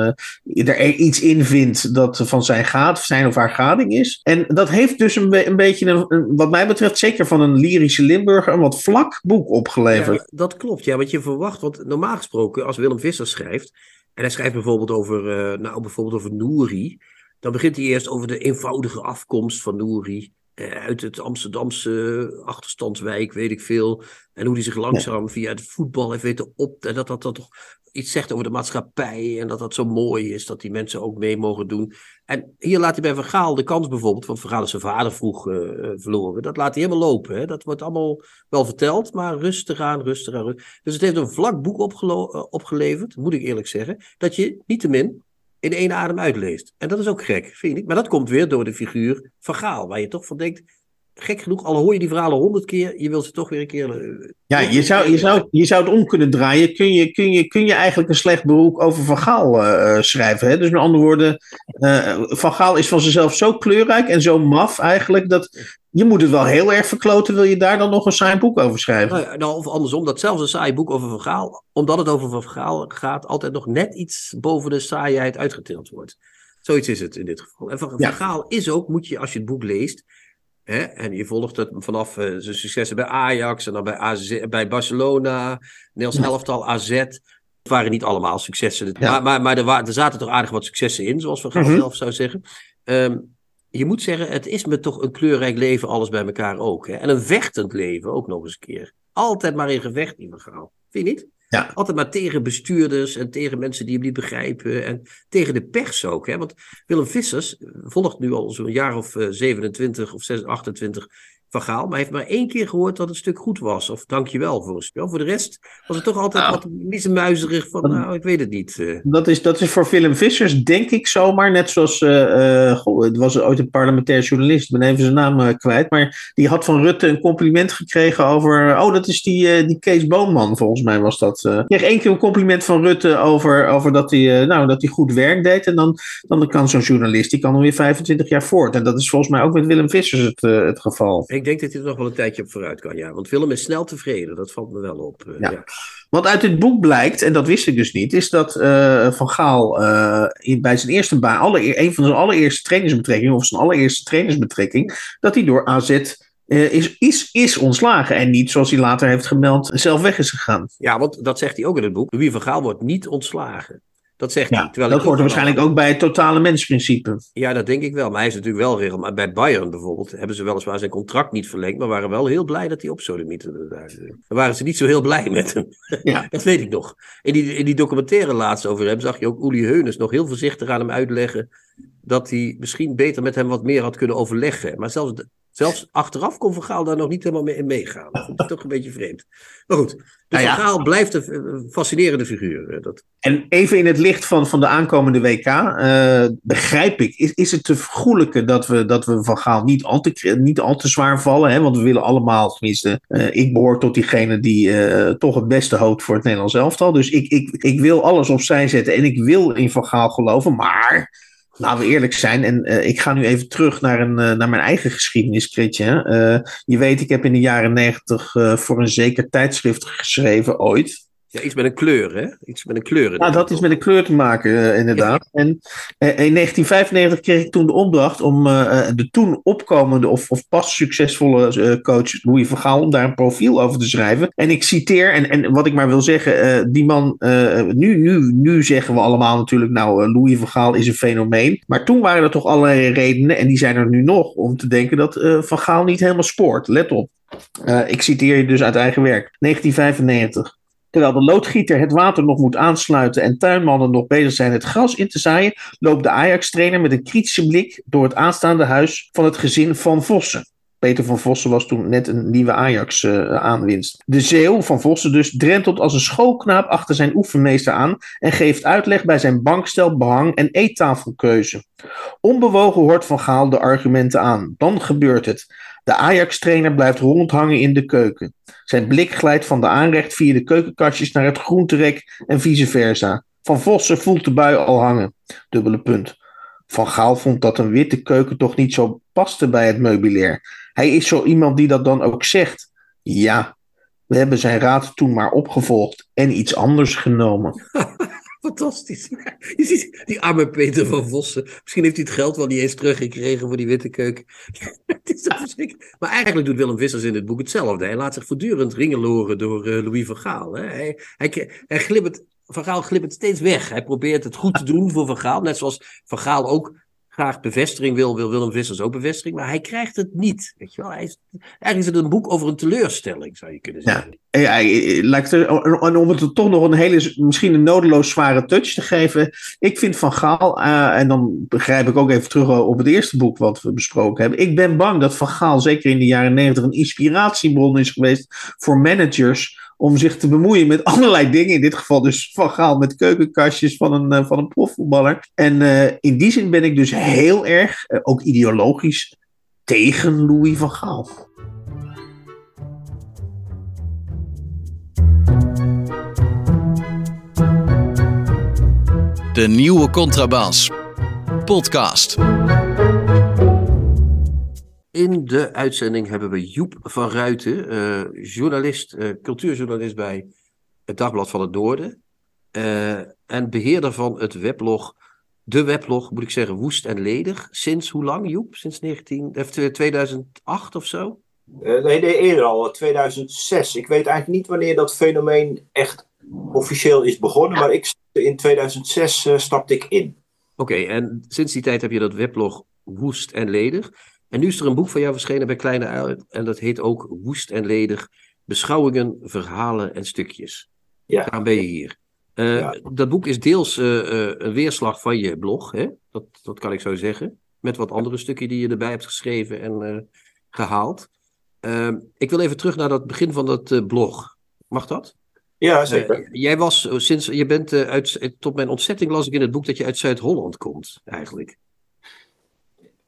er iets in vindt dat van zijn gaat, zijn of haar gading is. En dat heeft dus een, een beetje, een, wat mij betreft, zeker van een lyrische Limburger, een wat vlak boek opgeleverd. Dat klopt, ja. Want je want normaal gesproken, als Willem Vissers schrijft, en hij schrijft bijvoorbeeld over, eh, nou, bijvoorbeeld over Nouri, Dan begint hij eerst over de eenvoudige afkomst van Nouri. Eh, uit het Amsterdamse achterstandswijk, weet ik veel. En hoe hij zich langzaam via het voetbal heeft weten op. En dat dat, dat toch iets zegt over de maatschappij. En dat dat zo mooi is dat die mensen ook mee mogen doen. En hier laat hij bij Vergaal de kans bijvoorbeeld. Want Vergaal is zijn vader vroeg uh, verloren. Dat laat hij helemaal lopen. Hè? Dat wordt allemaal wel verteld. Maar rustig aan, rustig aan. Rustig. Dus het heeft een vlak boek opgeleverd, moet ik eerlijk zeggen. Dat je niettemin in één adem uitleest. En dat is ook gek, vind niet? Maar dat komt weer door de figuur van Gaal, waar je toch van denkt, gek genoeg, al hoor je die verhalen honderd keer, je wilt ze toch weer een keer. Uh, ja, je zou, je, zou, je zou het om kunnen draaien. Kun je, kun je, kun je eigenlijk een slecht beroep over Van Gaal uh, schrijven? Hè? Dus met andere woorden, uh, Van Gaal is van zichzelf zo kleurrijk en zo maf eigenlijk dat je moet het wel heel erg verkloten, wil je daar dan nog een saai boek over schrijven? Nou, nou, of andersom, dat zelfs een saai boek over Van Gaal, omdat het over Van Gaal gaat, altijd nog net iets boven de saaiheid uitgetild wordt. Zoiets is het in dit geval. En Van, ja. Gaal is ook, moet je als je het boek leest, hè, en je volgt het vanaf uh, zijn successen bij Ajax en dan bij, AZ, bij Barcelona, Nederlands elftal, AZ. Het waren niet allemaal successen, ja. maar, maar, maar er, waren, er, zaten toch aardig wat successen in, zoals Van Gaal -hmm. zelf zou zeggen. Um, je moet zeggen, het is me toch een kleurrijk leven, alles bij elkaar ook. Hè? En een vechtend leven ook nog eens een keer. Altijd maar in gevecht, die verhaal. Vind je niet? Ja. Altijd maar tegen bestuurders en tegen mensen die hem niet begrijpen. En tegen de pers ook. Hè? Want Willem Vissers volgt nu al zo'n jaar of 27 of 28 van Gaal. Maar hij heeft maar één keer gehoord dat het stuk goed was. Of dankjewel voor een spel. Voor de rest was het toch altijd nou, wat niet zo muizerig van, nou, ik weet het niet. Uh. Dat, is, dat is voor Willem Vissers, denk ik zomaar. Net zoals, uh, goh, het was ooit een parlementair journalist, ik ben even zijn naam uh, kwijt. Maar die had van Rutte een compliment gekregen over, oh, dat is die, die Kees Boonman, volgens mij was dat. Ik kreeg één keer een compliment van Rutte over, over dat, hij, nou, dat hij goed werk deed. En dan, dan kan zo'n journalist, die kan dan weer 25 jaar voort. En dat is volgens mij ook met Willem Vissers het, het geval. Ik denk dat hij er nog wel een tijdje op vooruit kan, ja. Want Willem is snel tevreden, dat valt me wel op. Uh, ja. ja. Wat uit dit boek blijkt, en dat wist ik dus niet, is dat uh, Van Gaal uh, in, bij zijn eerste baan, alle, een van zijn allereerste trainingsbetrekkingen, of zijn allereerste trainingsbetrekking, dat hij door AZ uh, is, is, is ontslagen. En niet, zoals hij later heeft gemeld, zelf weg is gegaan. Ja, want dat zegt hij ook in het boek. Louis van Gaal wordt niet ontslagen. Dat zegt ja, hij. Terwijl dat hoort waarschijnlijk ook bij het totale mensprincipe. Ja, dat denk ik wel. Maar hij is natuurlijk wel regelmatig. Bij Bayern bijvoorbeeld hebben ze weliswaar zijn contract niet verlengd. Maar waren wel heel blij dat hij op Sodemieten. Daar waren ze niet zo heel blij met hem. Ja. (laughs) dat weet ik nog. In die, in die documentaire laatst over hem zag je ook Uli Heunes nog heel voorzichtig aan hem uitleggen. Dat hij misschien beter met hem wat meer had kunnen overleggen. Maar zelfs Zelfs achteraf kon Van Gaal daar nog niet helemaal mee in meegaan. Dat ik toch een beetje vreemd. Maar goed, dus nou ja. Van Gaal blijft een fascinerende figuur. Dat... En even in het licht van, van de aankomende WK, uh, begrijp ik, is, is het te vergoelijken dat we, dat we Van Gaal niet al te, niet al te zwaar vallen? Hè? Want we willen allemaal, tenminste, uh, ik behoor tot diegene die uh, toch het beste hoopt voor het Nederlands elftal. Dus ik, ik, ik wil alles opzij zetten en ik wil in Van Gaal geloven, maar Laten we eerlijk zijn, en uh, ik ga nu even terug naar, een, uh, naar mijn eigen geschiedenis, Kritje. Uh, je weet, ik heb in de jaren negentig voor een zeker tijdschrift geschreven, ooit. Ja, iets met een kleur, hè? Iets met een kleur. Ja, dat is met een kleur te maken, uh, inderdaad. Ja. En uh, in 1995 kreeg ik toen de opdracht om uh, de toen opkomende of, of pas succesvolle coach Louis van Gaal, om daar een profiel over te schrijven. En ik citeer, en, en wat ik maar wil zeggen, die man, nu, nu, nu zeggen we allemaal natuurlijk, nou, Louis van Gaal is een fenomeen. Maar toen waren er toch allerlei redenen, en die zijn er nu nog, om te denken dat Van Gaal niet helemaal spoort. Let op. ik citeer je dus uit eigen werk. 1995. Terwijl de loodgieter het water nog moet aansluiten en tuinmannen nog bezig zijn het gras in te zaaien, loopt de Ajax-trainer met een kritische blik door het aanstaande huis van het gezin van Vossen. Peter van Vossen was toen net een nieuwe Ajax-aanwinst. De Zeeuw van Vossen dus drentelt als een schoolknaap achter zijn oefenmeester aan en geeft uitleg bij zijn bankstel, behang en eettafelkeuze. Onbewogen hoort Van Gaal de argumenten aan. Dan gebeurt het. De Ajax-trainer blijft rondhangen in de keuken. Zijn blik glijdt van de aanrecht via de keukenkastjes naar het groenterek en vice versa. Van Vossen voelt de bui al hangen. Dubbele punt. Van Gaal vond dat een witte keuken toch niet zo paste bij het meubilair. Hij is zo iemand die dat dan ook zegt. Ja, we hebben zijn raad toen maar opgevolgd en iets anders genomen. (laughs) Fantastisch. (laughs) Je ziet die arme Peter van Vossen. Misschien heeft hij het geld wel niet eens teruggekregen voor die witte keuken. (laughs) het is verschrikkelijk. Maar eigenlijk doet Willem Vissers in het boek hetzelfde. Hij laat zich voortdurend ringeloren door uh, Louis van Gaal. Hè. Hij, hij, hij glibbert, van Gaal steeds weg. Hij probeert het goed te doen voor Van Gaal. Net zoals Van Gaal ook graag bevestiging wil, wil Willem Vissers ook bevestiging, maar hij krijgt het niet. Weet je wel? Hij is, eigenlijk is het een boek over een teleurstelling, zou je kunnen zeggen. Ja, ja, en om het toch nog een hele, misschien een nodeloos zware touch te geven. Ik vind Van Gaal, uh, en dan begrijp ik ook even terug op het eerste boek wat we besproken hebben. Ik ben bang dat Van Gaal, zeker in de jaren negentig, een inspiratiebron is geweest voor managers om zich te bemoeien met (laughs) allerlei dingen. In dit geval dus van Gaal met keukenkastjes van een, uh, van een profvoetballer. En uh, in die zin ben ik dus heel erg, uh, ook ideologisch, tegen Louis van Gaal. De nieuwe Contrabas. Podcast. In de uitzending hebben we Joep van Ruiten, uh, journalist, uh, cultuurjournalist bij het Dagblad van het Noorden. Uh, en beheerder van het weblog, de weblog, moet ik zeggen, Woest en Ledig. Sinds hoe lang, Joep? Sinds 19, 2008 of zo? nee, nee, eerder al, 2006. Ik weet eigenlijk niet wanneer dat fenomeen echt officieel is begonnen, maar ik, in 2006 stapte ik in. Oké, okay, en sinds die tijd heb je dat weblog Woest en Ledig. En nu is er een boek van jou verschenen bij Kleine Uil. En dat heet ook Woest en Ledig. Beschouwingen, verhalen en stukjes. Ja. Daarom ben je hier. Uh, ja. Dat boek is deels uh, uh, een weerslag van je blog. Hè? Dat, dat kan ik zo zeggen. Met wat andere stukken die je erbij hebt geschreven en gehaald. ik wil even terug naar dat begin van dat blog. Mag dat? Ja, zeker. jij was sinds, je bent uit, tot mijn ontzetting las ik in het boek dat je uit Zuid-Holland komt, eigenlijk.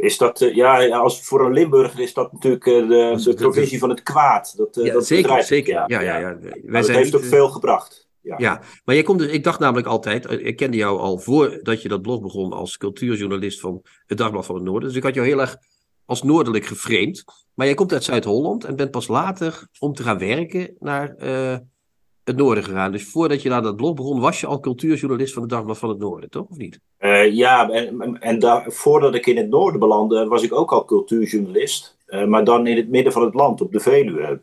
Is dat, uh, ja, als voor een Limburger is dat natuurlijk uh, de, de provincie van het kwaad. Dat, uh, ja, dat zeker, zeker. Ja, ja, ja. ja. Wij dat heeft ook veel gebracht. Ja. ja, maar jij komt dus, ik dacht namelijk altijd, ik kende jou al voordat je dat blog begon als cultuurjournalist van het Dagblad van het Noorden. Dus ik had jou heel erg als noordelijk geframed. Maar jij komt uit Zuid-Holland en bent pas later om te gaan werken naar het noorden gegaan. Dus voordat je naar dat blog begon, was je al cultuurjournalist van het Dagblad van het Noorden, toch? Of niet? Uh, ja, en, en daar, voordat ik in het noorden belandde, was ik ook al cultuurjournalist. Uh, maar dan in het midden van het land, op de Veluwe.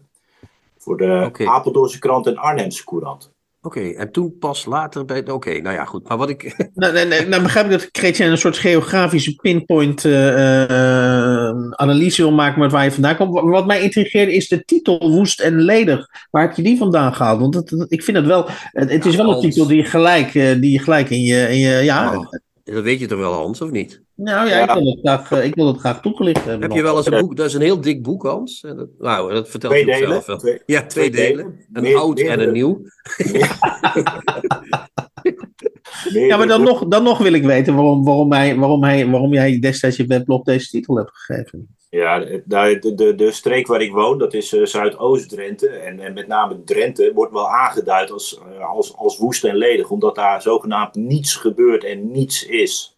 Voor de okay. Apeldoornse krant en Arnhemse courant. Oké, okay, en toen pas later bij. Oké, okay, nou ja, goed. Maar wat ik. (laughs) nou, nee, nee, nou begrijp ik dat Chrétien een soort geografische pinpoint uh, uh, analyse wil maken met waar je vandaan komt. Wat mij intrigeerde is de titel Woest en Ledig. Waar heb je die vandaan gehaald? Want ik vind het wel. Het, het is wel een titel die je gelijk, uh, die je gelijk in je. In je ja, oh, dat weet je toch wel, Hans, of niet? Nou ja, ja. Ik, wil het graag, ik wil het graag toegelicht hebben. Heb je wel eens een boek? Dat is een heel dik boek, Hans. En dat, nou, dat vertelt twee je delen, zelf wel. Twee, ja, twee, twee delen. delen. Een meer, oud meer en een nieuw. ja, (laughs) maar dan nog, dan nog wil ik weten waarom, waarom, hij, waarom, hij, waarom jij destijds je weblog deze titel hebt gegeven. Ja, de, de, de streek waar ik woon, dat is uh, Zuidoost-Drenthe. En, en met name Drenthe wordt wel aangeduid als, uh, als, als woest en ledig, omdat daar zogenaamd niets gebeurt en niets is.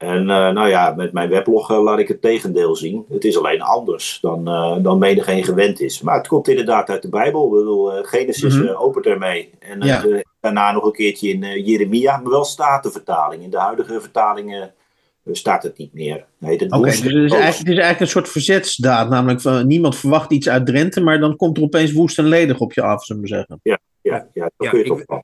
En uh, nou ja, met mijn weblog laat ik het tegendeel zien. Het is alleen anders dan, dan menigeen gewend is. Maar het komt inderdaad uit de Bijbel. Ik bedoel, Genesis mm -hmm. opent ermee. En ja. daarna nog een keertje in Jeremia, maar wel statenvertaling. In de huidige vertalingen staat het niet meer. Nee, Oké, okay, dus het is, eigenlijk, het is eigenlijk een soort verzetsdaad. Namelijk, van, niemand verwacht iets uit Drenthe, maar dan komt er opeens woest en ledig op je af, zullen we zeggen. Ja, ja, ja dat ja, kun je ik, toch wel.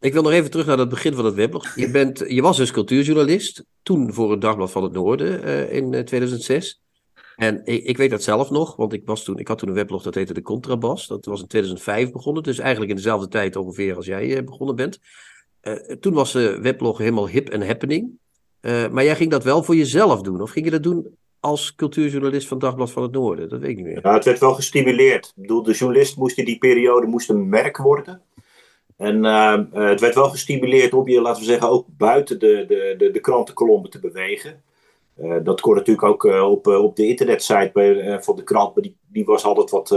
Ik wil nog even terug naar het begin van het weblog. Je, bent, je was dus cultuurjournalist, toen voor het Dagblad van het Noorden uh, in uh, 2006. En ik, ik, weet dat zelf nog, want ik, was toen, ik had toen een weblog dat heette De Contrabas. Dat was in 2005 begonnen, dus eigenlijk in dezelfde tijd ongeveer als jij uh, begonnen bent. toen was de weblog helemaal hip en happening. Maar jij ging dat wel voor jezelf doen? Of ging je dat doen als cultuurjournalist van Dagblad van het Noorden? Dat weet ik niet meer. Ja, het werd wel gestimuleerd. Ik bedoel, de journalist moest in die periode moest een merk worden. En uh, uh, het werd wel gestimuleerd om je, laten we zeggen, ook buiten de, de, de, de krantenkolommen te bewegen. dat kon natuurlijk ook op, op de internetsite bij, van de krant, maar die, die was altijd wat,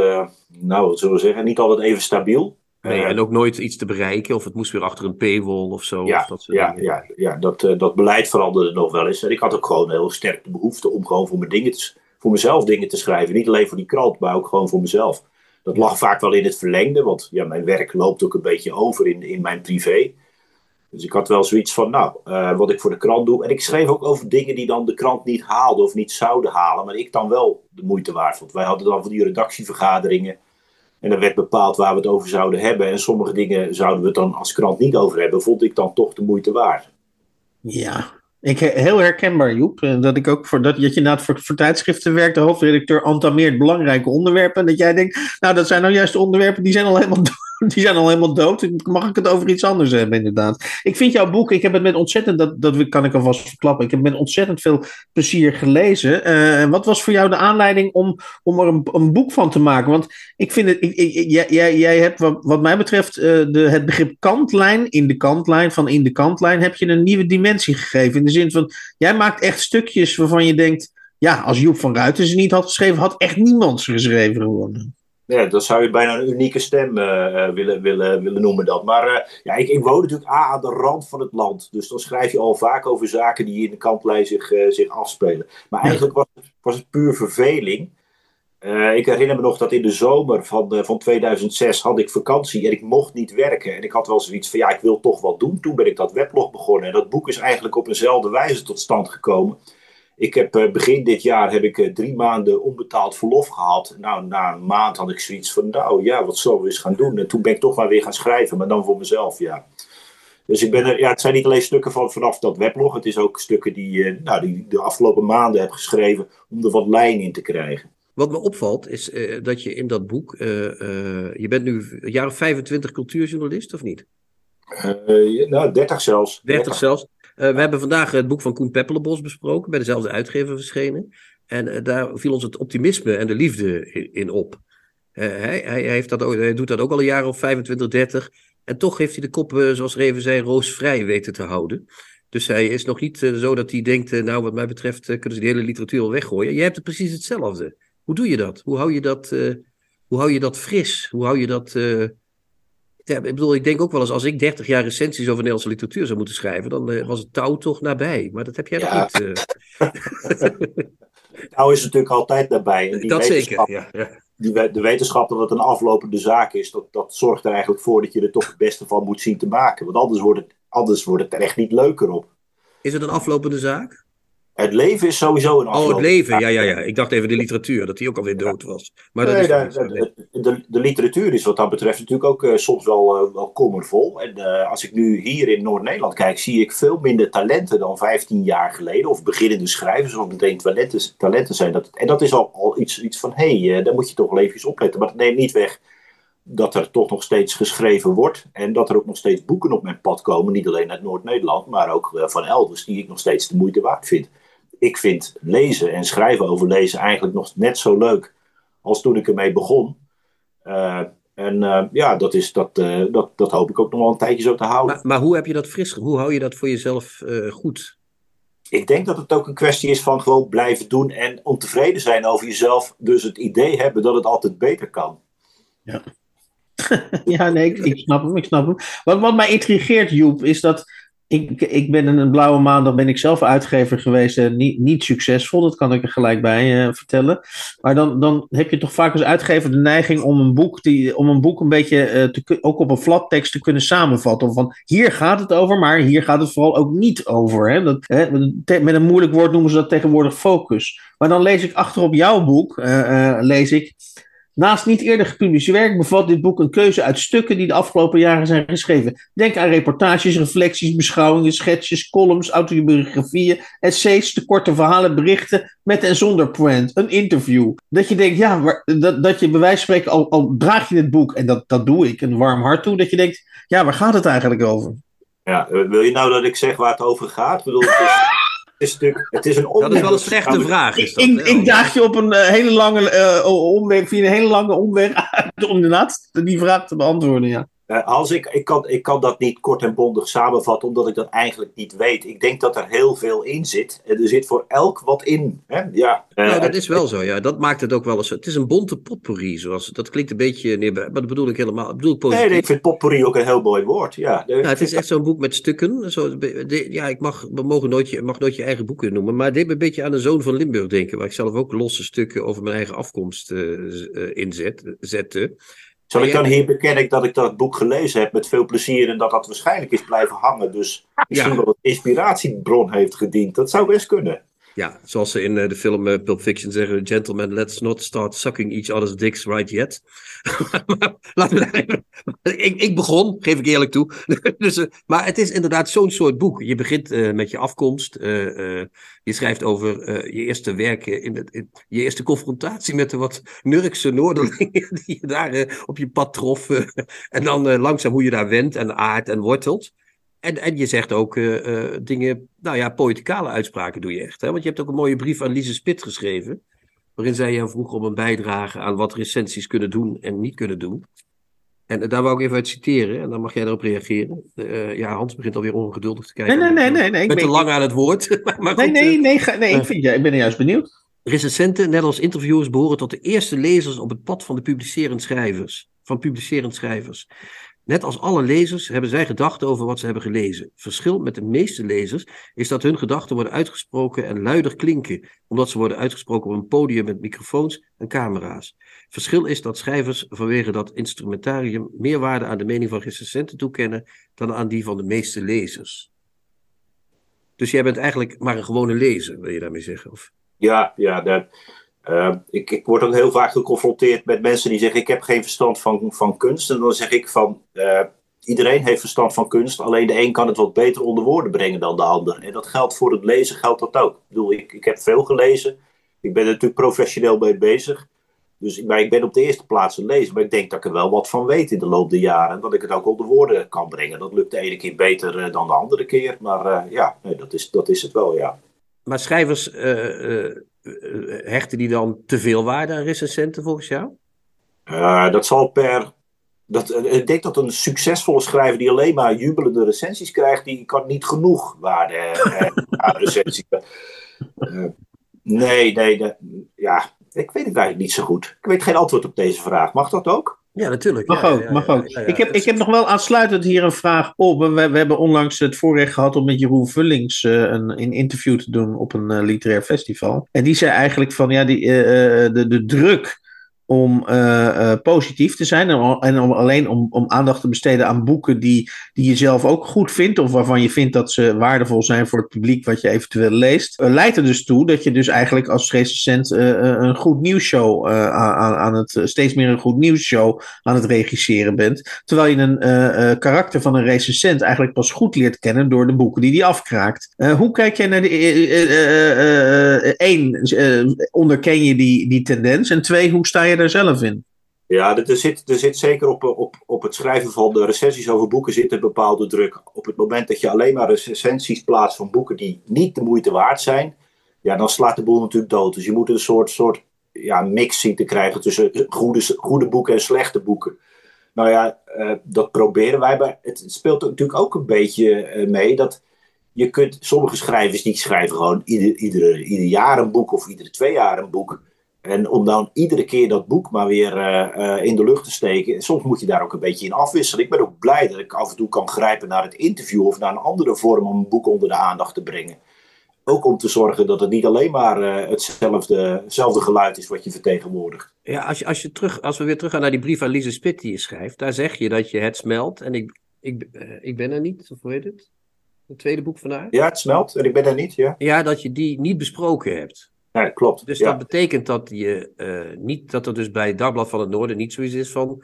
nou, wat zullen we zeggen, niet altijd even stabiel. Nee, en ook nooit iets te bereiken, of het moest weer achter een paywall of zo. Ja, of dat ja, ja, ja dat, dat beleid veranderde nog wel eens. En ik had ook gewoon heel sterk de behoefte om gewoon voor, mijn dingen te, voor mezelf dingen te schrijven. Niet alleen voor die krant, maar ook gewoon voor mezelf. Dat lag vaak wel in het verlengde, want ja, mijn werk loopt ook een beetje over in, in mijn privé. Dus ik had wel zoiets van, nou, uh, wat ik voor de krant doe. En ik schreef ook over dingen die dan de krant niet haalde of niet zouden halen, maar ik dan wel de moeite waard vond. Wij hadden dan van die redactievergaderingen en er werd bepaald waar we het over zouden hebben. En sommige dingen zouden we het dan als krant niet over hebben. Vond ik dan toch de moeite waard. Ja, Ik, heel herkenbaar, Joep. Dat ik ook voor dat, dat je voor, voor tijdschriften werkt, de hoofdredacteur entameert belangrijke onderwerpen. En dat jij denkt, nou, dat zijn nou juist de onderwerpen die zijn al helemaal (laughs) (laughs) die zijn al helemaal dood. Mag ik het over iets anders hebben, inderdaad? Ik vind jouw boek, ik heb het met ontzettend, dat, dat kan ik alvast verklappen, ik heb met ontzettend veel plezier gelezen. Uh, wat was voor jou de aanleiding om, om er een, een boek van te maken? Want ik vind het, ik, ik, jij, jij hebt wat, mij betreft uh, de, het begrip kantlijn, in de kantlijn, van in de kantlijn, heb je een nieuwe dimensie gegeven. In de zin van, jij maakt echt stukjes waarvan je denkt, ja, als Joep van Ruiten ze niet had geschreven, had echt niemand ze geschreven geworden. Ja, dan zou je bijna een unieke stem uh, willen, willen, willen noemen dat. Maar uh, ja, ik, ik woon natuurlijk A, aan de rand van het land. Dus dan schrijf je al vaak over zaken die in de kantlijn zich, uh, zich afspelen. Maar eigenlijk was het, was het puur verveling. ik herinner me nog dat in de zomer van, van 2006 had ik vakantie en ik mocht niet werken. En ik had wel zoiets van ja, ik wil toch wat doen. Toen ben ik dat weblog begonnen. En dat boek is eigenlijk op eenzelfde wijze tot stand gekomen. Ik heb uh, begin dit jaar heb ik uh, drie maanden onbetaald verlof gehad. Nou, na een maand had ik zoiets van, nou ja, wat zullen we eens gaan doen? En toen ben ik toch maar weer gaan schrijven, maar dan voor mezelf, ja. Dus ik ben er, ja, het zijn niet alleen stukken van vanaf dat weblog. Het is ook stukken die, uh, nou, die ik de afgelopen maanden heb geschreven om er wat lijn in te krijgen. Wat me opvalt is dat je in dat boek, je bent nu een jaar of 25 cultuurjournalist of niet? nou, 30 zelfs. 30, 30. zelfs. Uh, we hebben vandaag het boek van Koen Peppelenbos besproken, bij dezelfde uitgever verschenen. En uh, daar viel ons het optimisme en de liefde in, op. Uh, hij, hij, heeft dat ook, hij doet dat ook al een jaar of 25, 30. En toch heeft hij de kop, zoals Reven zei, roosvrij weten te houden. Dus hij is nog niet zo dat hij denkt, nou wat mij betreft kunnen ze de hele literatuur al weggooien. Je hebt het precies hetzelfde. Hoe doe je dat? Hoe hou je dat, hoe hou je dat fris? Hoe hou je dat ja, ik bedoel, ik denk ook wel eens, als ik 30 jaar recensies over Nederlandse literatuur zou moeten schrijven, dan uh, was het touw toch nabij. Maar dat heb jij ja. nog niet. Uh... (laughs) touw is natuurlijk altijd nabij. En die dat zeker, ja. ja. Die, de wetenschap dat het een aflopende zaak is, dat, dat zorgt er eigenlijk voor dat je er toch het beste van moet zien te maken. Want anders wordt het, anders wordt het er echt niet leuker op. Is het een aflopende zaak? Het leven is sowieso een afloop. Oh, het leven, ja, ja, ja. Ik dacht even de literatuur, dat die ook alweer dood was. Maar nee, dat is de, de, de, literatuur is wat dat betreft natuurlijk ook uh, soms wel, uh, wel kommervol. En uh, als ik nu hier in Noord-Nederland kijk, zie ik veel minder talenten dan 15 jaar geleden. Of beginnende schrijvers, of meteen talenten, talenten zijn. Dat, en dat is al, al iets, iets van, hé, hey, daar moet je toch wel even opletten. Maar dat neemt niet weg dat er toch nog steeds geschreven wordt. En dat er ook nog steeds boeken op mijn pad komen. Niet alleen uit Noord-Nederland, maar ook van elders, die ik nog steeds de moeite waard vind ik vind lezen en schrijven over lezen eigenlijk nog net zo leuk als toen ik ermee begon. Uh, en uh, ja, dat, is, dat, uh, dat, dat hoop ik ook nog wel een tijdje zo te houden. Maar, maar hoe heb je dat fris? Hoe hou je dat voor jezelf goed? Ik denk dat het ook een kwestie is van gewoon blijven doen en ontevreden zijn over jezelf. Dus het idee hebben dat het altijd beter kan. Ja, (laughs) ja nee, ik, ik, snap hem. Ik snap hem. Wat, wat mij intrigeert, Joep, is dat ik, ik ben een blauwe maandag ben ik zelf uitgever geweest en niet, niet succesvol, dat kan ik er gelijk bij uh, vertellen. Maar dan, dan heb je toch vaak als uitgever de neiging om een boek, die, om een, boek een beetje uh, te, ook op een flattekst te kunnen samenvatten. Van hier gaat het over, maar hier gaat het vooral ook niet over. Hè? Dat, hè, met een moeilijk woord noemen ze dat tegenwoordig focus. Maar dan lees ik achterop jouw boek, uh, lees ik Naast niet eerder gepubliceerd werk bevat dit boek een keuze uit stukken die de afgelopen jaren zijn geschreven. Denk aan reportages, reflecties, beschouwingen, schetsjes, columns, autobiografieën, essays, te korte verhalen, berichten met en zonder point, een interview. Dat je denkt, ja, dat, dat je bij wijze van spreken, al, al draag je dit boek, en dat, dat doe ik, een warm hart toe, dat je denkt, ja, waar gaat het eigenlijk over? Ja, wil je nou dat ik zeg waar het over gaat? Ik bedoel, is het is een Dat is wel een slechte vraag. Is dat, ik, ik daag je op een uh, hele lange uh, omweg, via een hele lange omweg (laughs) uit om inderdaad die vraag te beantwoorden. Ja. Uh, als ik, ik, kan, ik kan dat niet kort en bondig samenvatten, omdat ik dat eigenlijk niet weet. Ik denk dat er heel veel in zit. Er zit voor elk wat in. Hè? Ja, nou, dat is wel zo, ja. Dat maakt het ook wel eens. Het is een bonte potpourri, zoals, dat klinkt een beetje neerbij, maar dat bedoel ik helemaal. Bedoel ik positief. Nee, ik vind potpourri ook een heel mooi woord, ja. Nou, het is echt zo'n boek met stukken. Zo, ja, ik mag, we mogen nooit je, mag nooit je eigen boeken noemen, maar dit deed me een beetje aan de Zoon van Limburg denken, waar ik zelf ook losse stukken over mijn eigen afkomst uh, inzet, zette. Zal ik dan hier bekennen dat ik dat boek gelezen heb met veel plezier en dat dat waarschijnlijk is blijven hangen. Dus misschien wel een inspiratiebron heeft gediend. Dat zou best kunnen. Ja, zoals ze in uh, de film uh, Pulp Fiction zeggen: Gentlemen, let's not start sucking each other's dicks right yet. (laughs) Even, ik, ik, begon, geef ik eerlijk toe. (laughs) dus, uh, maar het is inderdaad zo'n soort boek. Je begint met je afkomst. je schrijft over je eerste werk, in, het, je eerste confrontatie met de wat Nurkse Noorderlingen (laughs) die je daar op je pad trof. en dan langzaam hoe je daar went en aardt en wortelt. En, en je zegt ook uh, uh, dingen, nou ja, poëticale uitspraken doe je echt. Hè? Want je hebt ook een mooie brief aan Lise Spit geschreven. Waarin zij je vroeg om een bijdrage aan wat recensies kunnen doen en niet kunnen doen. En uh, daar wou ik even uit citeren en dan mag jij erop reageren. ja, Hans begint alweer ongeduldig te kijken. Nee, nee, nee. nee, nee ik ben te lang aan het woord. (laughs) maar nee, nee, nee, nee, nee ik, vind, ja, ik ben er juist benieuwd. Recensenten, net als interviewers, behoren tot de eerste lezers op het pad van de publicerend schrijvers. Van publicerend schrijvers. Net als alle lezers hebben zij gedachten over wat ze hebben gelezen. Verschil met de meeste lezers is dat hun gedachten worden uitgesproken en luider klinken, omdat ze worden uitgesproken op een podium met microfoons en camera's. Verschil is dat schrijvers vanwege dat instrumentarium meer waarde aan de mening van recensenten toekennen dan aan die van de meeste lezers. Dus jij bent eigenlijk maar een gewone lezer, wil je daarmee zeggen? Of? Ja, ja dat, uh, ik, ik, word ook heel vaak geconfronteerd met mensen die zeggen: Ik heb geen verstand van, van kunst. En dan zeg ik van. Uh, iedereen heeft verstand van kunst, alleen de een kan het wat beter onder woorden brengen dan de ander. En dat geldt voor het lezen, geldt dat ook. Ik bedoel, ik, ik heb veel gelezen. Ik ben er natuurlijk professioneel mee bezig. Dus maar ik ben op de eerste plaats een lezer. Maar ik denk dat ik er wel wat van weet in de loop der jaren. En dat ik het ook onder woorden kan brengen. Dat lukt de ene keer beter uh, dan de andere keer. Maar ja, nee, dat, is, dat is het wel, ja. Maar schrijvers hechten die dan te veel waarde aan recensenten volgens jou? Uh, dat zal per. Dat, ik denk dat een succesvolle schrijver die alleen maar jubelende recensies krijgt, die kan niet genoeg waarde (laughs) aan recensies. Uh, nee, nee, de, ja, ik weet het eigenlijk niet zo goed. Ik weet geen antwoord op deze vraag. Mag dat ook? Ja, natuurlijk. Mag ja, ook, ja, mag ook. ik, heb, ik heb nog wel aansluitend hier een vraag op. We, we hebben onlangs het voorrecht gehad om met Jeroen Vullings uh, een, een, interview te doen op een uh, literair festival. En die zei eigenlijk van ja, die, uh, de, de druk om uh, uh, positief te zijn en, om, alleen om, om aandacht te besteden aan boeken die, die je zelf ook goed vindt of waarvan je vindt dat ze waardevol zijn voor het publiek wat je eventueel leest, uh, leidt er dus toe dat je dus eigenlijk als recensent een goed nieuwsshow aan, aan het, steeds meer een goed nieuwsshow aan het regisseren bent, terwijl je een karakter van een recensent eigenlijk pas goed leert kennen door de boeken die die afkraakt. hoe kijk jij naar de één, onderken je die, die tendens en twee, hoe sta je daar zelf in? Ja, er zit, er zit zeker op, op, op het schrijven van de recensies over boeken zit een bepaalde druk. Op het moment dat je alleen maar recensies plaatst van boeken die niet de moeite waard zijn, ja, dan slaat de boel natuurlijk dood. Dus je moet een soort, soort ja, mix zien te krijgen tussen goede, goede boeken en slechte boeken. Nou ja, uh, dat proberen wij. Maar het speelt natuurlijk ook een beetje uh, mee dat je kunt, sommige schrijvers die schrijven gewoon ieder, iedere, ieder jaar een boek of iedere twee jaar een boek. En om dan iedere keer dat boek maar weer uh, uh, in de lucht te steken. Soms moet je daar ook een beetje in afwisselen. Ik ben ook blij dat ik af en toe kan grijpen naar het interview of naar een andere vorm om een boek onder de aandacht te brengen. Ook om te zorgen dat het niet alleen maar uh, hetzelfde, hetzelfde geluid is wat je vertegenwoordigt. Ja, als, je, als, je terug, als we weer teruggaan naar die brief aan Lise Spit die je schrijft. Daar zeg je dat je het smelt. En ik, ik, ik ben er niet, of hoe heet het? Het tweede boek van haar. Ja, het smelt. En ik ben er niet, ja. Ja, dat je die niet besproken hebt. Ja, klopt. Dus ja. dat betekent dat je uh, niet dat er dus bij Dagblad van het Noorden niet zoiets is van.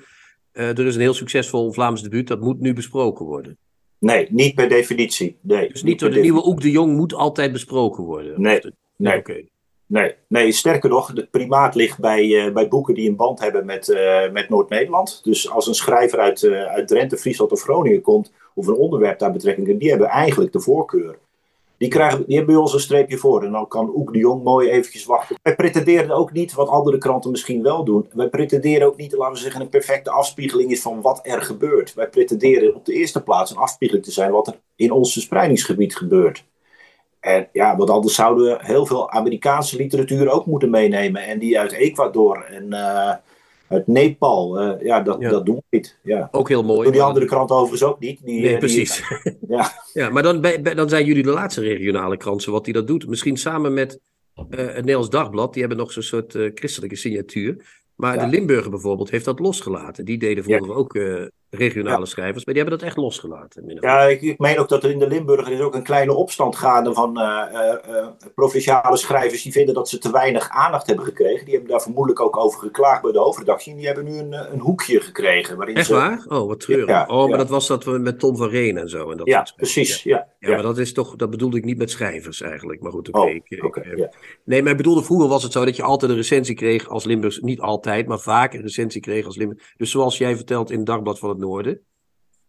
Uh, er is een heel succesvol Vlaams debuut, dat moet nu besproken worden. Nee, niet per definitie. Nee, dus niet door de nieuwe Oek de Jong moet altijd besproken worden. Nee, de, nee. Okay. Nee, nee, sterker nog, het primaat ligt bij, uh, bij boeken die een band hebben met, uh, met Noord-Nederland. Dus als een schrijver uit, uh, uit Drenthe, Friesland of Groningen komt, of een onderwerp daar betrekking die hebben eigenlijk de voorkeur. Die, krijgen, die hebben bij ons een streepje voor. En dan kan Oek de Jong mooi eventjes wachten. Wij pretenderen ook niet, wat andere kranten misschien wel doen. Wij pretenderen ook niet, laten we zeggen, een perfecte afspiegeling is van wat er gebeurt. Wij pretenderen op de eerste plaats een afspiegeling te zijn wat er in ons verspreidingsgebied gebeurt. En ja, want anders zouden we heel veel Amerikaanse literatuur ook moeten meenemen. En die uit Ecuador en uh, uit Nepal. Uh, ja, dat, ja. dat doen we niet. Ja. Ook heel mooi. Door die andere krant overigens ook niet. Die, nee, die, precies. (laughs) ja. ja, maar dan, dan zijn jullie de laatste regionale krant wat die dat doet. Misschien samen met uh, het Nederlands Dagblad. Die hebben nog zo'n soort uh, christelijke signatuur. Maar ja. de Limburger bijvoorbeeld heeft dat losgelaten. Die deden vroeger ja. ook regionale schrijvers, maar die hebben dat echt losgelaten. Ja, ik, ik meen ook dat er in de Limburger is ook een kleine opstand gaande van eh, eh, eh, provinciale schrijvers die vinden dat ze te weinig aandacht hebben gekregen. Die hebben daar vermoedelijk ook over geklaagd bij de hoofdredactie. En die hebben nu een, een hoekje gekregen. Waarin Echt ze, waar? Oh, wat treurig. Ja, oh, maar ja. dat was dat we met Tom van Reen en zo. En dat Ja, precies. Ja, Ja, maar dat is toch, dat bedoelde ik niet met schrijvers eigenlijk. Maar goed, oké. Oh. Nee, maar ik bedoelde, vroeger was het zo dat je altijd een recensie kreeg als Limburgs. Niet altijd, maar vaak een recensie kreeg als Limburg. Dus zoals jij vertelt in Dagblad van het Noorden.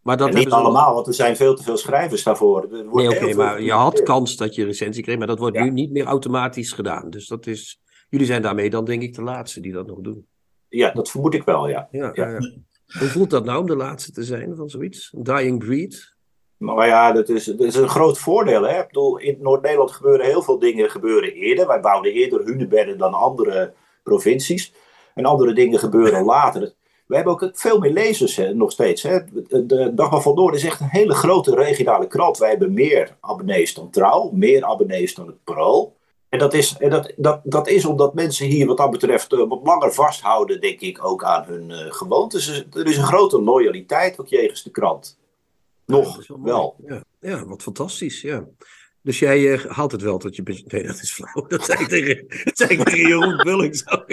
Maar dat En niet allemaal, want er zijn veel te veel schrijvers daarvoor. Nee, oké, maar je had kans dat je recensie kreeg, maar dat wordt Ja. nu niet meer automatisch gedaan. Dus dat is. Jullie zijn daarmee dan denk ik de laatste die dat nog doen. Ja, dat vermoed ik wel, ja. Ja. Hoe voelt dat nou om de laatste te zijn van zoiets? Dying breed? Maar ja, dat is, dat is een groot voordeel. Hè? Ik bedoel, in Noord-Nederland gebeuren heel veel dingen gebeuren eerder. Wij bouwden eerder hunebedden dan andere provincies. En andere dingen gebeuren (laughs) later. We hebben ook veel meer lezers hè, nog steeds. Hè. De, Dagblad van Noord is echt een hele grote regionale krant. Wij hebben meer abonnees dan Trouw, meer abonnees dan het Parool. En dat is, en dat, dat, dat is omdat mensen hier wat dat betreft eh, wat langer vasthouden, denk ik, ook aan hun eh gewoontes. Dus er is een grote loyaliteit ook jegens de krant. Nog mooi. wel. Ja, ja, wat fantastisch, ja. Dus jij eh, haalt het wel tot je... Nee, dat is flauw. Dat zei ik tegen, dat zei ik tegen Jeroen Vullings ook.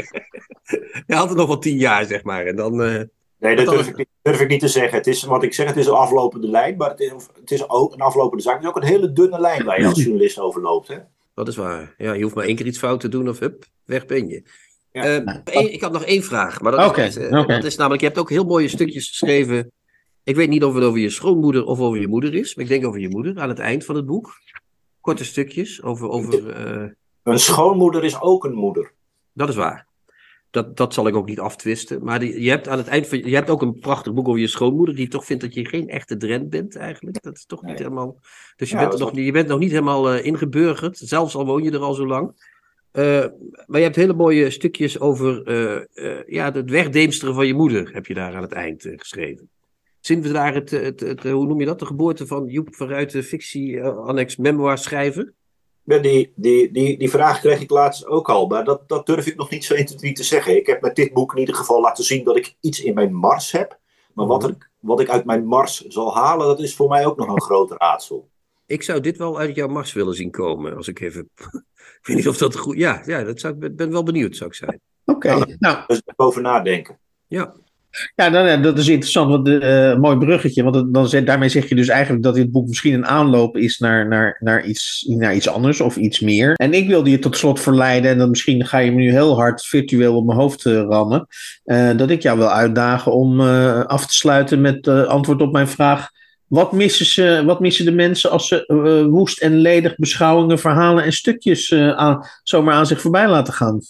Je haalt het nog wel tien jaar, zeg maar. En dan... eh, Nee, dat durf ik, niet, durf ik niet te zeggen. Het is wat ik zeg, het is een aflopende lijn, maar het is, het is ook een aflopende zaak. Het is ook een hele dunne lijn waar je als journalist overloopt. Hè? dat is waar. Ja, je hoeft maar één keer iets fout te doen of hup, weg ben je. Ja. Eh, één- ik had nog één vraag. Maar dat, Oké, is, eh, dat is namelijk, je hebt ook heel mooie stukjes geschreven. Ik weet niet of het over je schoonmoeder of over je moeder is. Maar ik denk over je moeder aan het eind van het boek. Korte stukjes over... over eh, Een schoonmoeder is ook een moeder. Dat is waar. Dat, dat zal ik ook niet aftwisten. Maar die, je hebt aan het eind van. Je hebt ook een prachtig boek over je schoonmoeder. Die toch vindt dat je geen echte Drent bent, eigenlijk. Dat is toch niet Nee. helemaal. Dus je, Ja, bent, nog, niet, je bent nog niet helemaal eh, ingeburgerd. Zelfs al woon je er al zo lang. Eh, maar je hebt hele mooie stukjes over. ja, het wegdeemsteren van je moeder. Heb je daar aan het eind geschreven. Zien we daar het, het, het, eh, Hoe noem je dat? De geboorte van Joep vanuit de fictie-annex memoir schrijven? Ja, die, die, die, die vraag kreeg ik laatst ook al, maar dat, dat durf ik nog niet zo 1, 2, 3 te zeggen. Ik heb met dit boek in ieder geval laten zien dat ik iets in mijn mars heb. Maar wat, er, wat ik uit mijn mars zal halen, dat is voor mij ook nog een groot raadsel. Ik zou dit wel uit jouw mars willen zien komen. Als ik even. (laughs) ik weet niet of dat goed. Ja, ja dat zou, ik ben- wel benieuwd, zou ik zijn. Oké, nou, Dus over nadenken. Ja, ja, dan, ja, dat is interessant. Want, eh, mooi bruggetje. Want het- dan, daarmee zeg je dus eigenlijk dat dit boek misschien een aanloop is naar, naar, naar, iets, naar iets anders of iets meer. En ik wilde je tot slot verleiden, en dan misschien ga je me nu heel hard virtueel op mijn hoofd eh, rammen. eh, dat ik jou wil uitdagen om af te sluiten met antwoord op mijn vraag. Wat missen, ze, wat missen de mensen als ze woest en ledig beschouwingen, verhalen en stukjes zomaar aan zich voorbij laten gaan?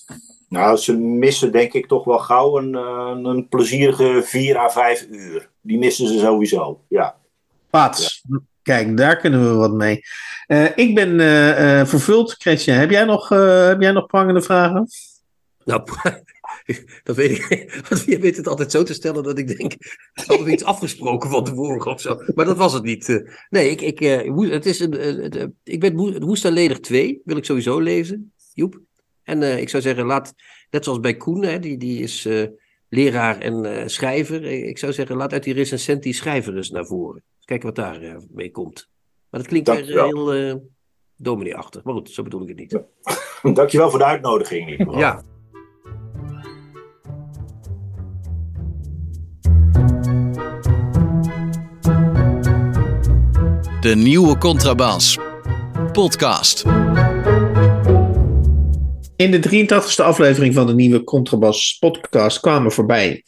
Nou, ze missen denk ik toch wel gauw een, eh, een plezierige 4 à 5 uur. Die missen ze sowieso, ja. Pats. Kijk, daar kunnen we wat mee. Eh, ik ben eh, eh, vervuld, Christian. Heb jij nog, eh, heb jij nog prangende vragen? nou, (laughs) dat weet ik. (laughs) Want je weet het altijd zo te stellen dat ik denk. Hadden we iets afgesproken van tevoren of zo? Maar dat was het niet. eh. Nee, ik, ik, eh, het is een, het, ik ben Ledig 2. Wil ik sowieso lezen, Joep. En eh, ik zou zeggen, laat, net zoals bij Koen, hè, die, die is eh, leraar en eh, schrijver. Ik zou zeggen, laat uit die recensent die schrijver eens naar voren. Kijken wat daar eh, mee komt. Maar dat klinkt weer Dankjewel. heel eh domineeachtig. Maar goed, zo bedoel ik het niet. (laughs) Dankjewel voor de uitnodiging. Ja, De nieuwe Contrabas. Podcast. In de 83e aflevering van de nieuwe Contrabas podcast kwamen voorbij.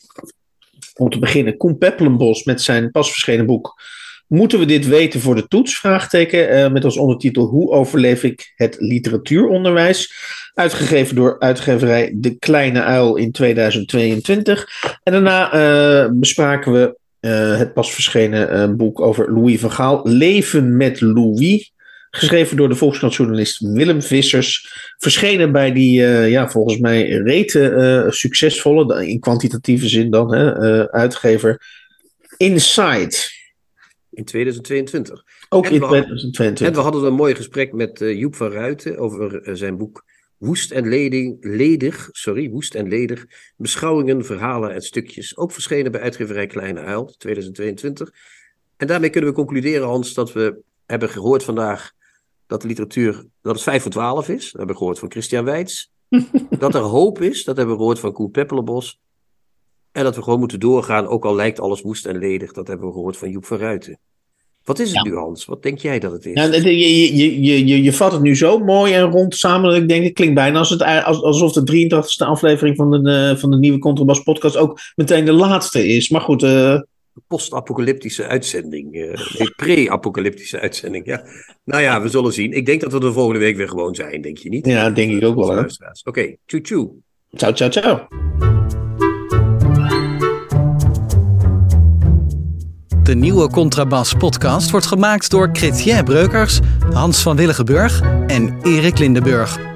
Om te beginnen Koen Peppelenbos met zijn pas verschenen boek. Moeten we dit weten voor de toets? Vraagteken, eh, met als ondertitel Hoe overleef ik het literatuuronderwijs? Uitgegeven door uitgeverij De Kleine Uil in 2022. En daarna eh, bespraken we eh, het pas verschenen boek over Louis van Gaal. Leven met Louis. Geschreven door de Volkskrant-journalist Willem Vissers. Verschenen bij die, eh, ja, volgens mij rete eh, succesvolle, in kwantitatieve zin dan, hè, eh, uitgever Inside. in 2022. Ook En in we- 2022. En we hadden een mooi gesprek met Joep van Ruiten over zijn boek Woest en ledig, sorry, woest en ledig. Beschouwingen, verhalen en stukjes. Ook verschenen bij uitgeverij Kleine Uil, 2022. En daarmee kunnen we concluderen, Hans, dat we hebben gehoord vandaag dat de literatuur, dat het 5 voor 12 is. Dat hebben we gehoord van Christian Weitz. (laughs) dat er hoop is, dat hebben we gehoord van Koen Peppelenbos. En dat we gewoon moeten doorgaan, ook al lijkt alles woest en ledig. Dat hebben we gehoord van Joep van Ruiten. Wat is het nu, Hans? Wat denk jij dat het is? Ja, je, je, je, je, je vat het nu zo mooi en rond samen dat ik denk, het klinkt bijna als het, alsof de 83ste aflevering van de, van de nieuwe Contrabas podcast ook meteen de laatste is. Maar goed... Uh... Post-apocalyptische uitzending. Uh, Pre-apocalyptische uitzending, ja. Nou ja, we zullen zien. Ik denk dat we er volgende week weer gewoon zijn, denk je niet? Ja, denk ik ook wel. Oké, okay, tjoe tjoe. Ciao, ciao, ciao. De nieuwe Contrabas podcast wordt gemaakt door Chrétien Breukers, Hans van Willigenburg en Erik Lindenburg.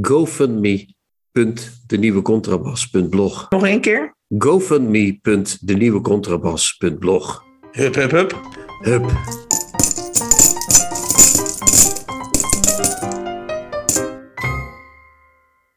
gofundme.denieuwecontrabas.blog. Nog één keer? gofundme.denieuwecontrabas.blog. Hup, hup, hup. Hup.